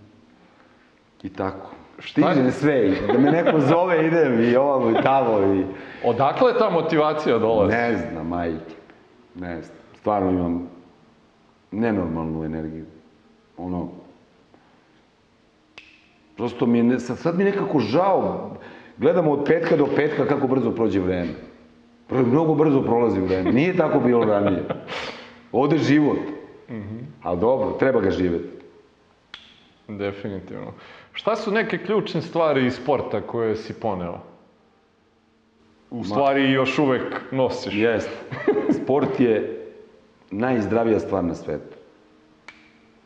I tako. Stižem sve, da me neko zove, idem i ovamo i tamo i... Odakle ta motivacija dolazi? Ne znam, majke. Ne znam. Stvarno imam nenormalnu energiju. ono, prosto mi je, ne- sad, sad mi je nekako žao, gledamo od petka do petka kako brzo prođe vreme. Pro- Mnogo brzo prolazi vreme, nije tako bilo ranije. Ode život, ali dobro, treba ga živjeti. Definitivno. Šta su neke ključne stvari iz sporta koje si poneo? U stvari još uvek nosiš. Jest. Sport je najzdravija stvar na svetu.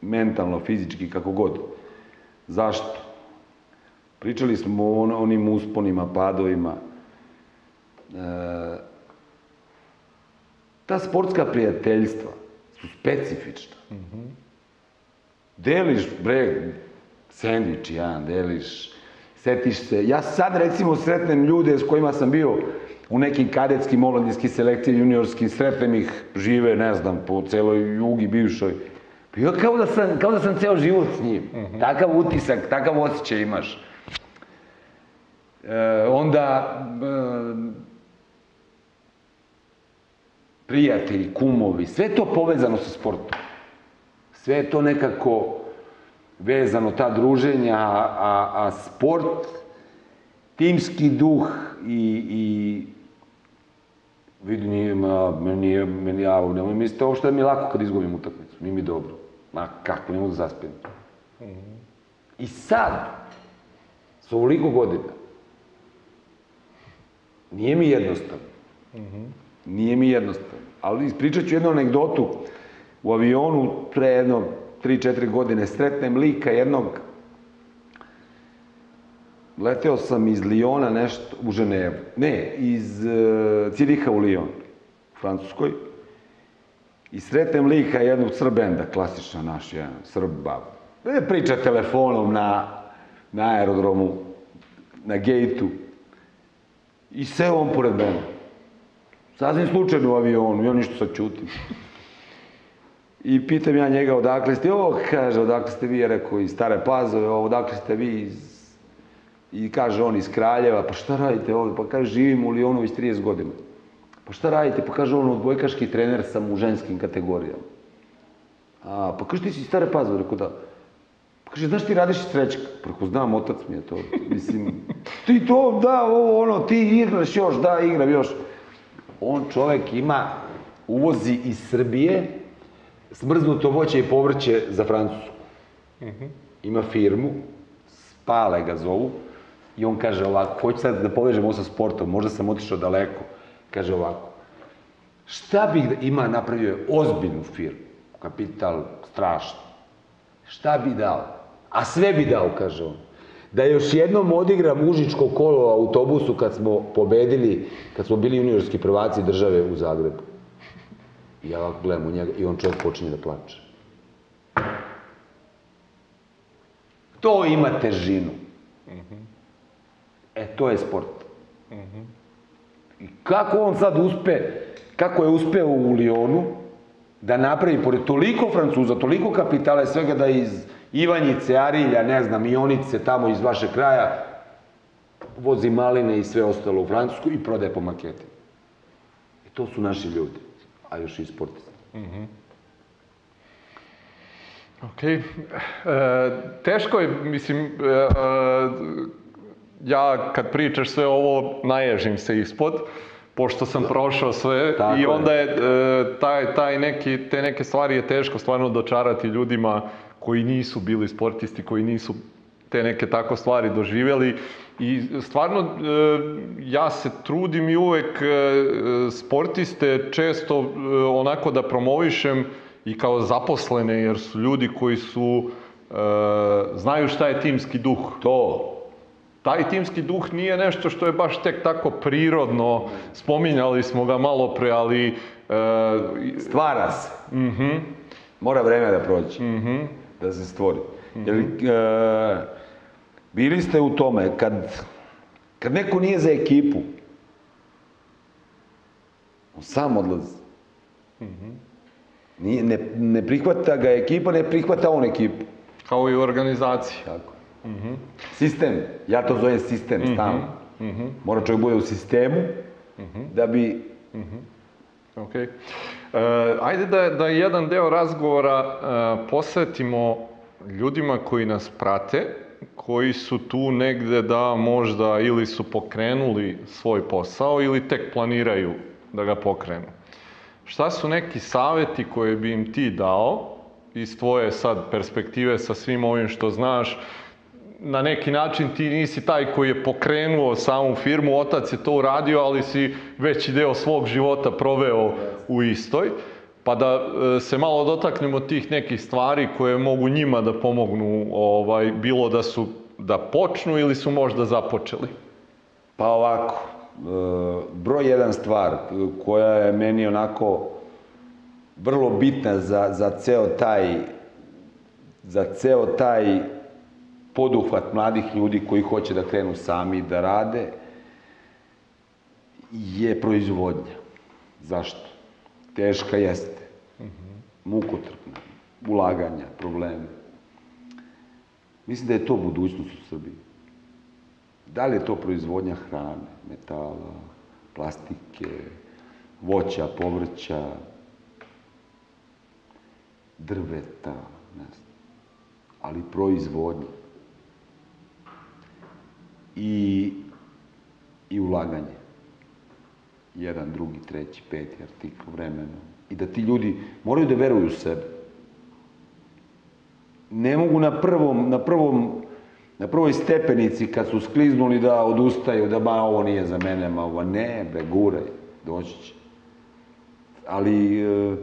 Mentalno, fizički, kako god. Zašto? Pričali smo o on- onim usponima, padovima. E, ta sportska prijateljstva su specifična. Deliš, bre, sendvič jedan, deliš, setiš se. Ja sad recimo sretnem ljude s kojima sam bio u nekim kadetskim, omladinskim selekcijama, juniorskim, sretnem ih, žive, ne znam, po celoj jugi bivšoj. Pa kao da sam, kao da sam ceo život s njim. Takav utisak, takav osjećaj imaš. E, onda, e, prijatelji, kumovi, sve to povezano sa sportom. Sve je to nekako vezano, ta druženja, a, a, a sport, timski duh i, i vidi, nije, ma, nije, meni, ja, nemoj mislite ovo što je mi lako kad izgubim utakmicu, nije mi dobro. Ma kako, ne mogu da zaspijem. I sad, s ovoliko godina, nije mi jednostavno. Nije mi jednostavno. Ali ispričat ću jednu anegdotu. U avionu pre jedno 3-4 godine sretnem lika jednog Leteo sam iz Lijona nešto u Ženevu. Ne, iz uh, Ciriha u Lijon, u Francuskoj. I sretnem lika jednog srbenda, klasična naš, jedan srba. E, Priča telefonom na, na aerodromu, na gejtu. I seo on pored mene. Sasvim slučajno u avionu, ja ništa sad čutim. I pitam ja njega odakle ste, o, kaže, odakle ste vi, ja rekao, iz Stare Pazove, o, odakle ste vi iz... I kaže on iz Kraljeva, pa šta radite ovdje? Pa kaže, živim u Lijonu već 30 godina. Pa šta radite? Pa kaže on, odbojkaški trener sam u ženskim kategorijama. A, pa kaže, ti si iz Stare Pazove, rekao da. Pa kaže, znaš ti radiš iz Srećka? Pa rekao, znam, otac mi je to. Mislim, ti to, da, ovo, ono, ti igraš još, da, igram još. On čovek ima, uvozi iz Srbije smrznuto voće i povrće za Francusku. Ima firmu, Spale ga zovu, i on kaže ovako, hoću sad da povežem ovo sa sportom, možda sam otišao daleko. Kaže ovako, šta bih da ima napravio je ozbiljnu firmu, kapital strašno. Šta bi dao? A sve bi dao, kaže on. Da još jednom odigram užičko kolo u autobusu kad smo pobedili, kad smo bili juniorski prvaci države u Zagrebu. I ja ovako gledam u njega i on čovjek počinje da plače. To ima težinu. E, to je sport. I kako on sad uspe, kako je uspeo u Lionu, da napravi, pored toliko Francuza, toliko kapitala i svega, da iz Ivanjice, Arilja, ne znam, Ionice, tamo iz vašeg kraja, vozi maline i sve ostalo u Francusku i prodaje po maketi. I to su naši ljudi, a još i sportisti. Ok. E, teško je, mislim, e, e, ja kad pričaš sve ovo, naježim se ispod, pošto sam prošao sve Tako i onda je e, taj, taj neki, te neke stvari je teško stvarno dočarati ljudima koji nisu bili sportisti, koji nisu te neke tako stvari doživjeli. I stvarno e, ja se trudim i uvek e, sportiste često e, onako da promovišem i kao zaposlene jer su ljudi koji su znaju šta je timski duh. To, Taj timski duh nije nešto što je baš tek tako prirodno, spominjali smo ga malo pre, ali e, stvara se. Mora vreme da prođe, da se stvori. Jer, e, bili ste u tome, kad, kad neko nije za ekipu, on sam odlazi. Nije, ne, ne prihvata ga ekipa, ne prihvata on ekipu. kao i u organizaciji. Tako. Sistem, ja to zovem sistem, stalno. Mora čovjek bude u sistemu, da bi Ok. E, ajde da, da jedan deo razgovora e, posvetimo ljudima koji nas prate, koji su tu negde da možda ili su pokrenuli svoj posao ili tek planiraju da ga pokrenu. Šta su neki saveti koje bi im ti dao iz tvoje sad perspektive sa svim ovim što znaš, na neki način ti nisi taj koji je pokrenuo samu firmu, otac je to uradio, ali si veći deo svog života proveo u istoj. Pa da e, se malo dotaknemo tih nekih stvari koje mogu njima da pomognu, ovaj, bilo da su da počnu ili su možda započeli. Pa ovako, e, broj jedan stvar koja je meni onako vrlo bitna za, za ceo taj za ceo taj poduhvat mladih ljudi koji hoće da krenu sami da rade je proizvodnja. Zašto? Teška jeste. Mukotrpna. Ulaganja, probleme. Mislim da je to budućnost u Srbiji. Da li je to proizvodnja hrane, metala, plastike, voća, povrća, drveta, ne znam, ali proizvodnja. I, i ulaganje. Jedan, drugi, treći, peti artikl vremena. I da ti ljudi moraju da veruju u sebe. Ne mogu na prvom, na prvom na prvoj stepenici kad su skliznuli da odustaju, da ba ovo nije za mene, ma ovo ne, be, guraj, doći će. Ali e,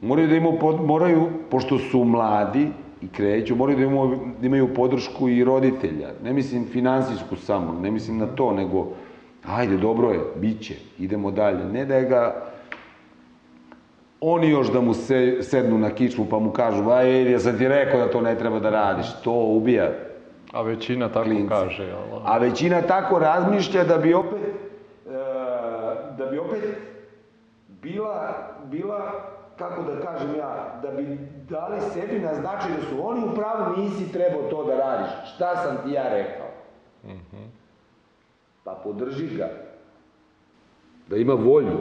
moraju da imaju, moraju, pošto su mladi i kreću, moraju da imaju, da imaju podršku i roditelja. Ne mislim finansijsku samo, ne mislim na to, nego ajde, dobro je, bit će, idemo dalje. Ne da ga oni još da mu se, sednu na kičmu pa mu kažu, aj, ja sam ti rekao da to ne treba da radiš, to ubija A većina tako klince. kaže, jel? A većina tako razmišlja da bi opet, e, da bi opet bila, bila, kako da kažem ja, da bi dali sebi na značaj da su oni u pravu, nisi trebao to da radiš. Šta sam ti ja rekao? Pa podrži ga. Da ima volju,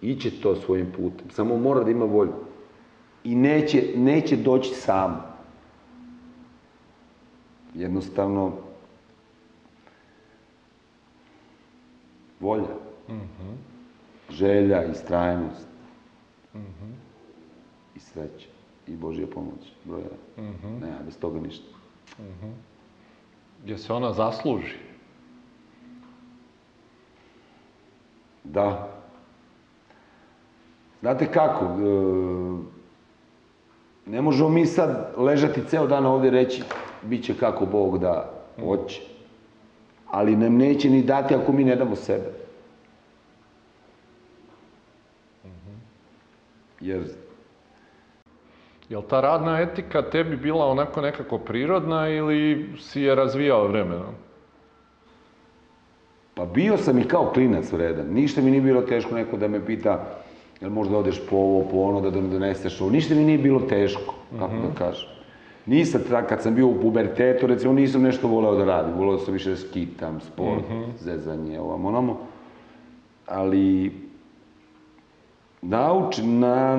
iće to svojim putem. Samo mora da ima volju. I neće, neće doći sam. Jednostavno, volja, želja, istrajnost i sreća i Božja pomoć, broj jedan. Nema bez toga ništa. Gdje se ona zasluži. Da. Znate kako, e, ne možemo mi sad ležati ceo dan ovdje i reći bit će kako Bog da hoće. Ali nam neće ni dati ako mi ne damo sebe. Jer Jel ta radna etika tebi bila onako nekako prirodna ili si je razvijao vremenom? Pa bio sam i kao klinac vredan. Ništa mi nije bilo teško neko da me pita jel možda odeš po ovo, po ono, da mi doneseš ovo. Ništa mi nije bilo teško, kako da kažem. Nisam, kad sam bio u pubertetu, recimo, nisam nešto voleo da radim. Voleo sam više da skitam, sport, zezanje, ovamo, onamo. Ali, nauč, na,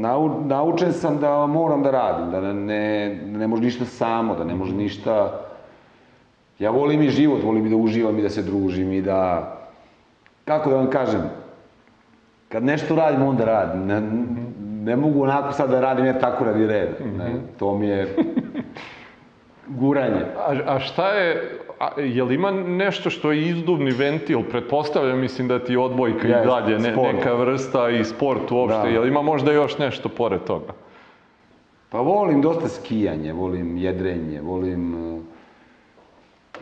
nau, naučen sam da moram da radim, da ne, da ne može ništa samo, da ne može ništa... Ja volim i život, volim i da uživam i da se družim i da... Kako da vam kažem? Kad nešto radim, onda radim. Ne, ne mogu onako sad da radim, ja tako radi red. Ne, to mi je guranje. A, a šta je, a, jel ima nešto što je izduvni ventil, pretpostavljam, mislim da ti je odbojka i Jeste, dalje ne, sport. neka vrsta i sport uopšte, Da. jel ima možda još nešto pored toga? Pa volim dosta skijanje, volim jedrenje, volim, uh,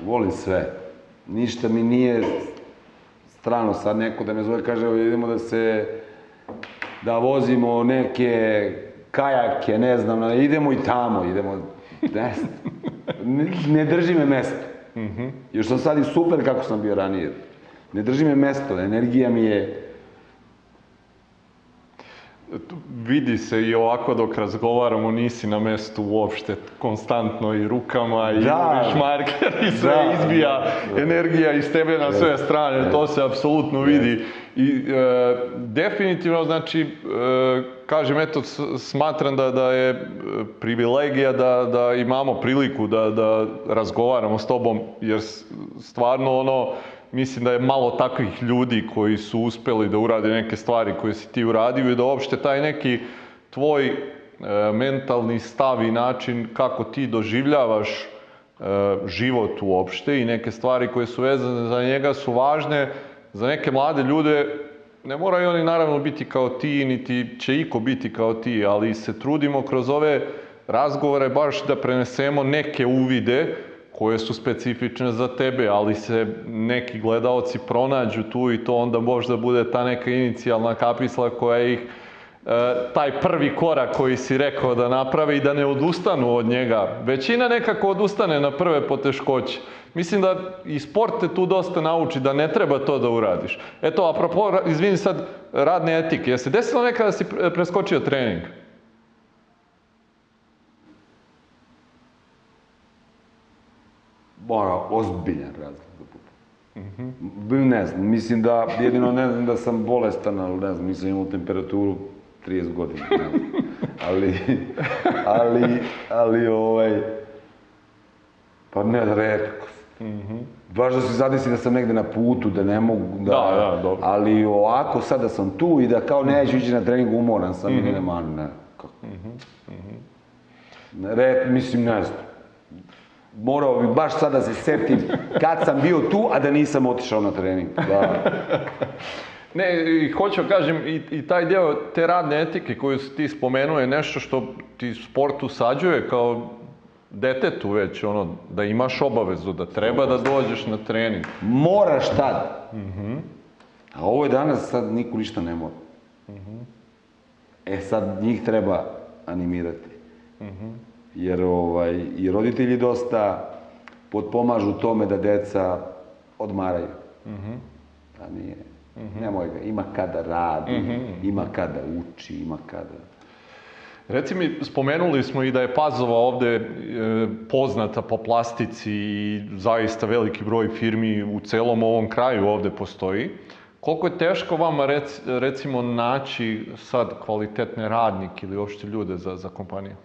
volim sve. Ništa mi nije strano sad neko da me zove kaže idemo da se da vozimo neke kajake, ne znam, idemo i tamo, idemo, ne, ne drži me mesto. Još sam sad i super kako sam bio ranije. Ne drži me mesto, energija mi je, Vidi se i ovako dok razgovaramo, nisi na mestu uopšte, konstantno i rukama i Da. uriš marker i sve Da. izbija energija iz tebe na sve strane, to se apsolutno vidi I e, definitivno, znači, e, kažem, eto, smatram da, da je e, privilegija da, da imamo priliku da, da razgovaramo s tobom, jer stvarno ono, mislim da je malo takvih ljudi koji su uspeli da urade neke stvari koje si ti uradio i da uopšte taj neki tvoj e, mentalni stav i način kako ti doživljavaš e, život uopšte i neke stvari koje su vezane za njega su važne za neke mlade ljude. Ne moraju oni naravno biti kao ti, niti će iko biti kao ti, ali se trudimo kroz ove razgovore baš da prenesemo neke uvide koje su specifične za tebe, ali se neki gledaoci pronađu tu i to onda možda bude ta neka inicijalna kapisla koja ih taj prvi korak koji si rekao da naprave i da ne odustanu od njega. Većina nekako odustane na prve poteškoće. Mislim da i sport te tu dosta nauči da ne treba to da uradiš. Eto, apropo, izvini sad, radne etike. Je se desilo nekada da si pre- preskočio trening? Mora, ozbiljan razlog da bude. Ne znam, mislim da, jedino ne znam da sam bolestan, ali ne znam, nisam imao temperaturu 30 godina. Ne znam. Ali, ali, ali, ovaj, pa ne, redko. Baš da se zadesi da sam negde na putu, da ne mogu da... Da, da, dobro. Ali ovako, sad da sam tu i da kao neću ići na trening, umoran sam ili nema, ne. Kako? Ne, Red, mislim, ne znam. Morao bi baš sad da se setim kad sam bio tu, a da nisam otišao na trening. Da. Ne, i hoću da kažem, i, i taj deo te radne etike koju si ti spomenuo je nešto što ti sport usađuje kao detetu već, ono, da imaš obavezu, da treba da dođeš na trening. Moraš tad. A ovo je danas, sad niko ništa ne mora. E sad njih treba animirati. Jer ovaj, i roditelji dosta potpomažu tome da deca odmaraju. A nije. Nemoj ga, ima kada radi, ima kada uči, ima kada... Reci mi, spomenuli smo i da je Pazova ovde e, poznata po plastici i zaista veliki broj firmi u celom ovom kraju ovde postoji. Koliko je teško vama rec, recimo naći sad kvalitetne radnike ili uopšte ljude za, za kompaniju?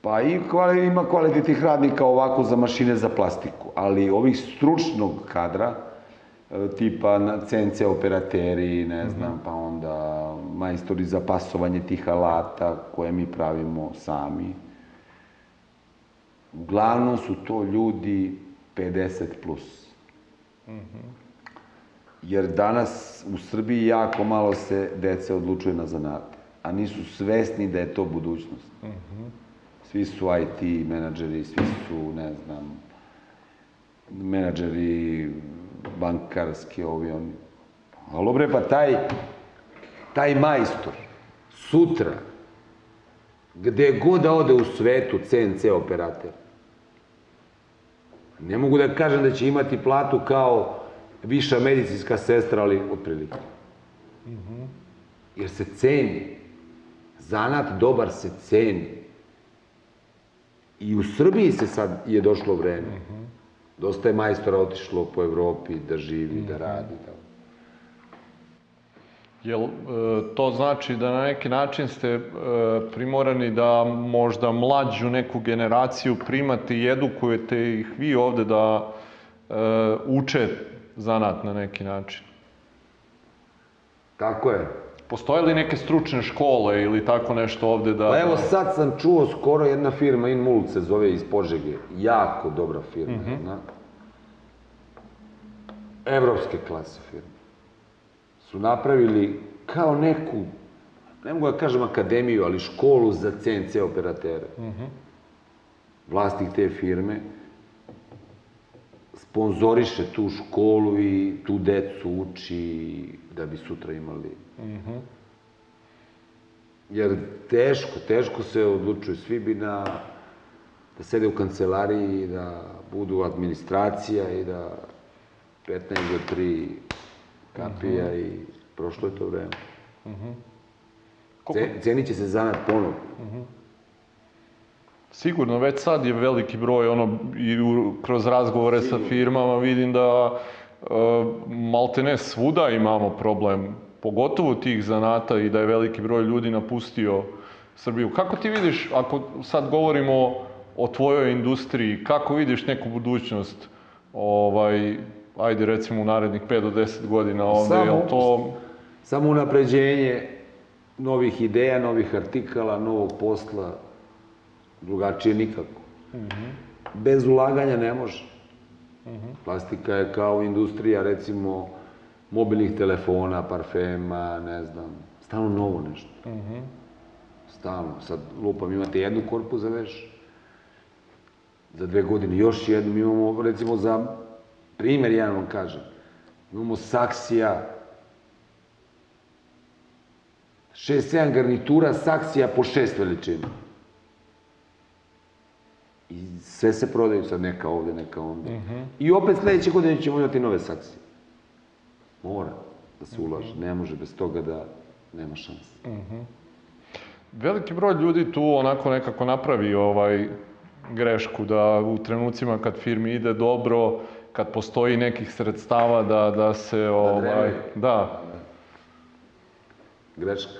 Pa i kvali, ima kvalitetnih radnika ovako za mašine za plastiku, ali ovih stručnog kadra, tipa na CNC operateri, ne znam, pa onda majstori za pasovanje tih alata koje mi pravimo sami. Uglavnom su to ljudi 50 plus. Jer danas u Srbiji jako malo se dece odlučuje na zanate, a nisu svesni da je to budućnost. Svi su IT menadžeri, svi su, ne znam, menadžeri bankarski, ovi oni. Alo bre, pa taj, taj majstor, sutra, gde god da ode u svetu CNC operator, ne mogu da kažem da će imati platu kao viša medicinska sestra, ali otprilike. Jer se ceni. Zanat dobar se ceni. I u Srbiji se sad je došlo vreme. Dosta je majstora otišlo po Evropi da živi, da radi. Da... Jel e, to znači da na neki način ste e, primorani da možda mlađu neku generaciju primate i edukujete ih vi ovde da e, uče zanat na neki način? Tako je. Postoje li neke stručne škole ili tako nešto ovde da... Pa evo sad sam čuo skoro jedna firma Inmult se zove iz Požege. Jako dobra firma. jedna. Evropske klase firma. Su napravili kao neku, ne mogu da kažem akademiju, ali školu za CNC operatere. Vlasnik te firme sponzoriše tu školu i tu decu uči da bi sutra imali Jer teško, teško se odlučuju. Svi bi na, da sede u kancelariji i da budu administracija i da 15 do 3 kapija i prošlo je to vreme. Koliko- Ce- Cenit će se zanat ponovo. Sigurno, već sad je veliki broj, ono, i u, kroz razgovore sa firmama vidim da maltene svuda imamo problem, pogotovo tih zanata i da je veliki broj ljudi napustio Srbiju. Kako ti vidiš, ako sad govorimo o tvojoj industriji, kako vidiš neku budućnost, ovaj, ajde recimo u narednih 5 do 10 godina ovde, Samo- jel to... Samo unapređenje novih ideja, novih artikala, novog posla, drugačije nikako. Bez ulaganja ne može. Plastika je kao industrija, recimo, mobilnih telefona, parfema, ne znam, stalno novo nešto. Stalno. Sad, lupam, imate jednu korpu za veš, za dve godine još jednu, mi imamo, recimo, za primer jedan vam kažem, imamo saksija, 6-7 garnitura saksija po šest veličina. I sve se prodaju sad neka ovde, neka ovde. I opet sledeće godine ćemo imati nove saksije. Mora da se ulaže, ne može bez toga da nema šanse. Veliki broj ljudi tu onako nekako napravi ovaj grešku da u trenucima kad firmi ide dobro, kad postoji nekih sredstava da, da se ovaj, dremaju. da, Greška.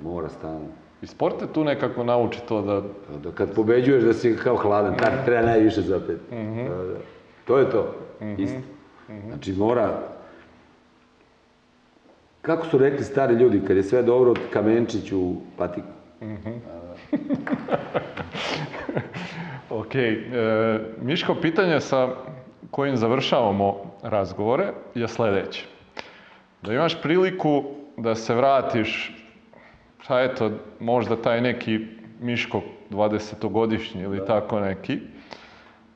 Mora stalno. i sport te tu nekako nauči to da, Pa Da kad pobeđuješ da si kao hladan, tad treba najviše zapet. Da, da. To je to. Isto. Znači mora... Kako su rekli stari ljudi, kad je sve dobro, kamenčić u patiku. Ok, e, Miško, pitanje sa kojim završavamo razgovore je sledeće. Da imaš priliku da se vratiš, pa eto, možda taj neki Miško 20-godišnji ili tako neki,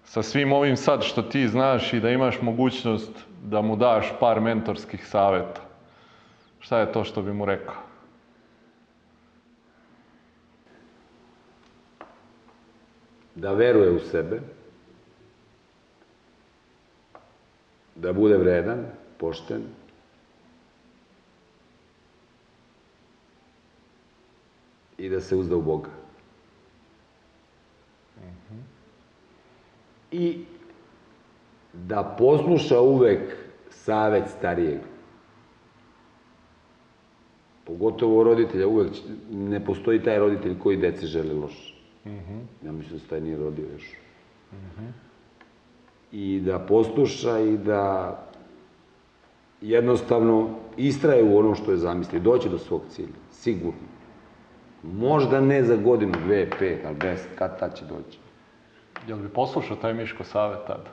sa svim ovim sad što ti znaš i da imaš mogućnost da mu daš par mentorskih saveta. Šta je to što bi mu rekao? Da veruje u sebe, da bude vredan, pošten, i da se uzda u Boga. I da posluša uvek savet starijeg. Pogotovo roditelja, uvek ne postoji taj roditelj koji deci želi loše. Ja mislim da se taj nije rodio još. I da posluša i da jednostavno istraje u ono što je zamislio. Doći do svog cilja, sigurno. Možda ne za godinu, dve, pet, ali deset, kad tad će doći. Jel bi poslušao taj Miško savet tada?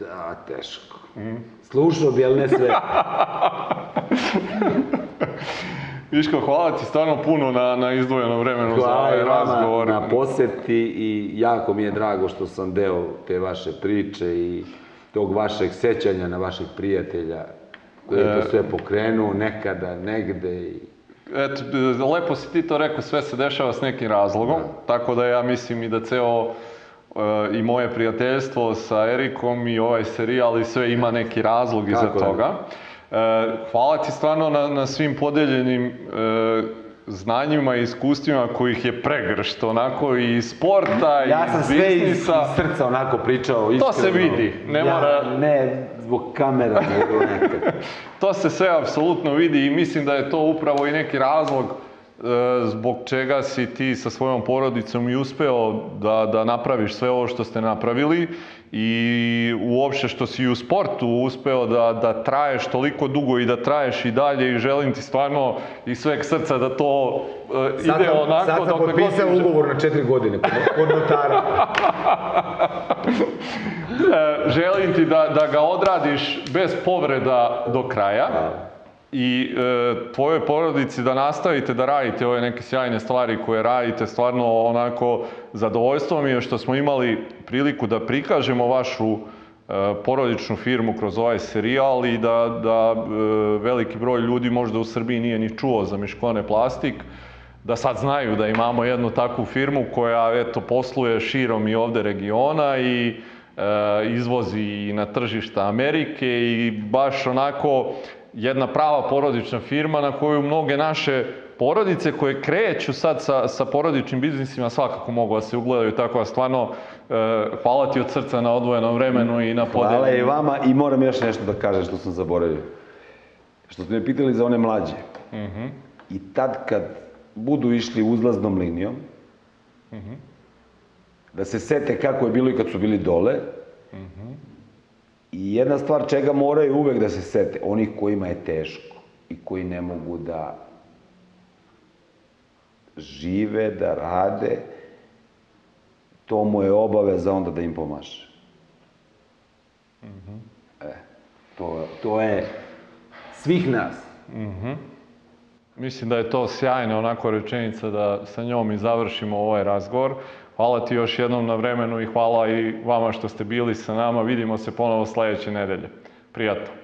Da, teško. Slušao bi, ali ne sve. Miško, hvala ti stvarno puno na, na izdvojenom vremenu za Hvala ovaj i vama razgovor. na poseti i jako mi je drago što sam deo te vaše priče i tog vašeg sećanja na vaših prijatelja koji je to sve pokrenuo nekada, negde i... Eto, lepo si ti to rekao, sve se dešava s nekim razlogom, tako da ja mislim i da ceo e, i moje prijateljstvo sa Erikom i ovaj serijal i sve ima neki razlog iza toga. E, hvala ti stvarno na, na svim podeljenim e, znanjima i iskustvima kojih je pregršt, onako i sporta, Ja i sam iz sve iz, biznisa. iz srca onako pričao iskreno. se vidi, ne ja, mora- Ne zbog kamera, nego nekad. To se sve apsolutno vidi i mislim da je to upravo i neki razlog zbog čega si ti sa svojom porodicom i uspeo da, da napraviš sve ovo što ste napravili i uopšte što si u sportu uspeo da, da traješ toliko dugo i da traješ i dalje i želim ti stvarno iz sveg srca da to e, Sad ide sam, onako sad sam god potpisao ti- ugovor na četiri godine kod, notara. E, želim ti da, da ga odradiš bez povreda do kraja i e, tvojoj porodici da nastavite da radite ove neke sjajne stvari koje radite, stvarno onako zadovoljstvo mi je što smo imali priliku da prikažemo vašu e, porodičnu firmu kroz ovaj serijal i da, da e, veliki broj ljudi možda u Srbiji nije ni čuo za Miškone Plastik, da sad znaju da imamo jednu takvu firmu koja eto posluje širom i ovde regiona i e, izvozi i na tržišta Amerike i baš onako jedna prava porodična firma na koju mnoge naše porodice koje kreću sad sa, sa porodičnim biznisima svakako mogu da se ugledaju tako da stvarno e, hvala ti od srca na odvojenom vremenu i na Hvala i vama i moram još nešto da kažem što sam zaboravio. Što ste me pitali za one mlađe. I tad kad budu išli uzlaznom linijom, da se sete kako je bilo i kad su bili dole, i jedna stvar čega moraju uvek da se sete, onih kojima je teško i koji ne mogu da žive, da rade, to mu je obaveza onda da im pomaže. E, to, to je svih nas. Mislim da je to sjajna onako rečenica da sa njom i završimo ovaj razgovor. Hvala ti još jednom na vremenu i hvala i vama što ste bili sa nama. Vidimo se ponovo sledeće nedelje. Prijatno.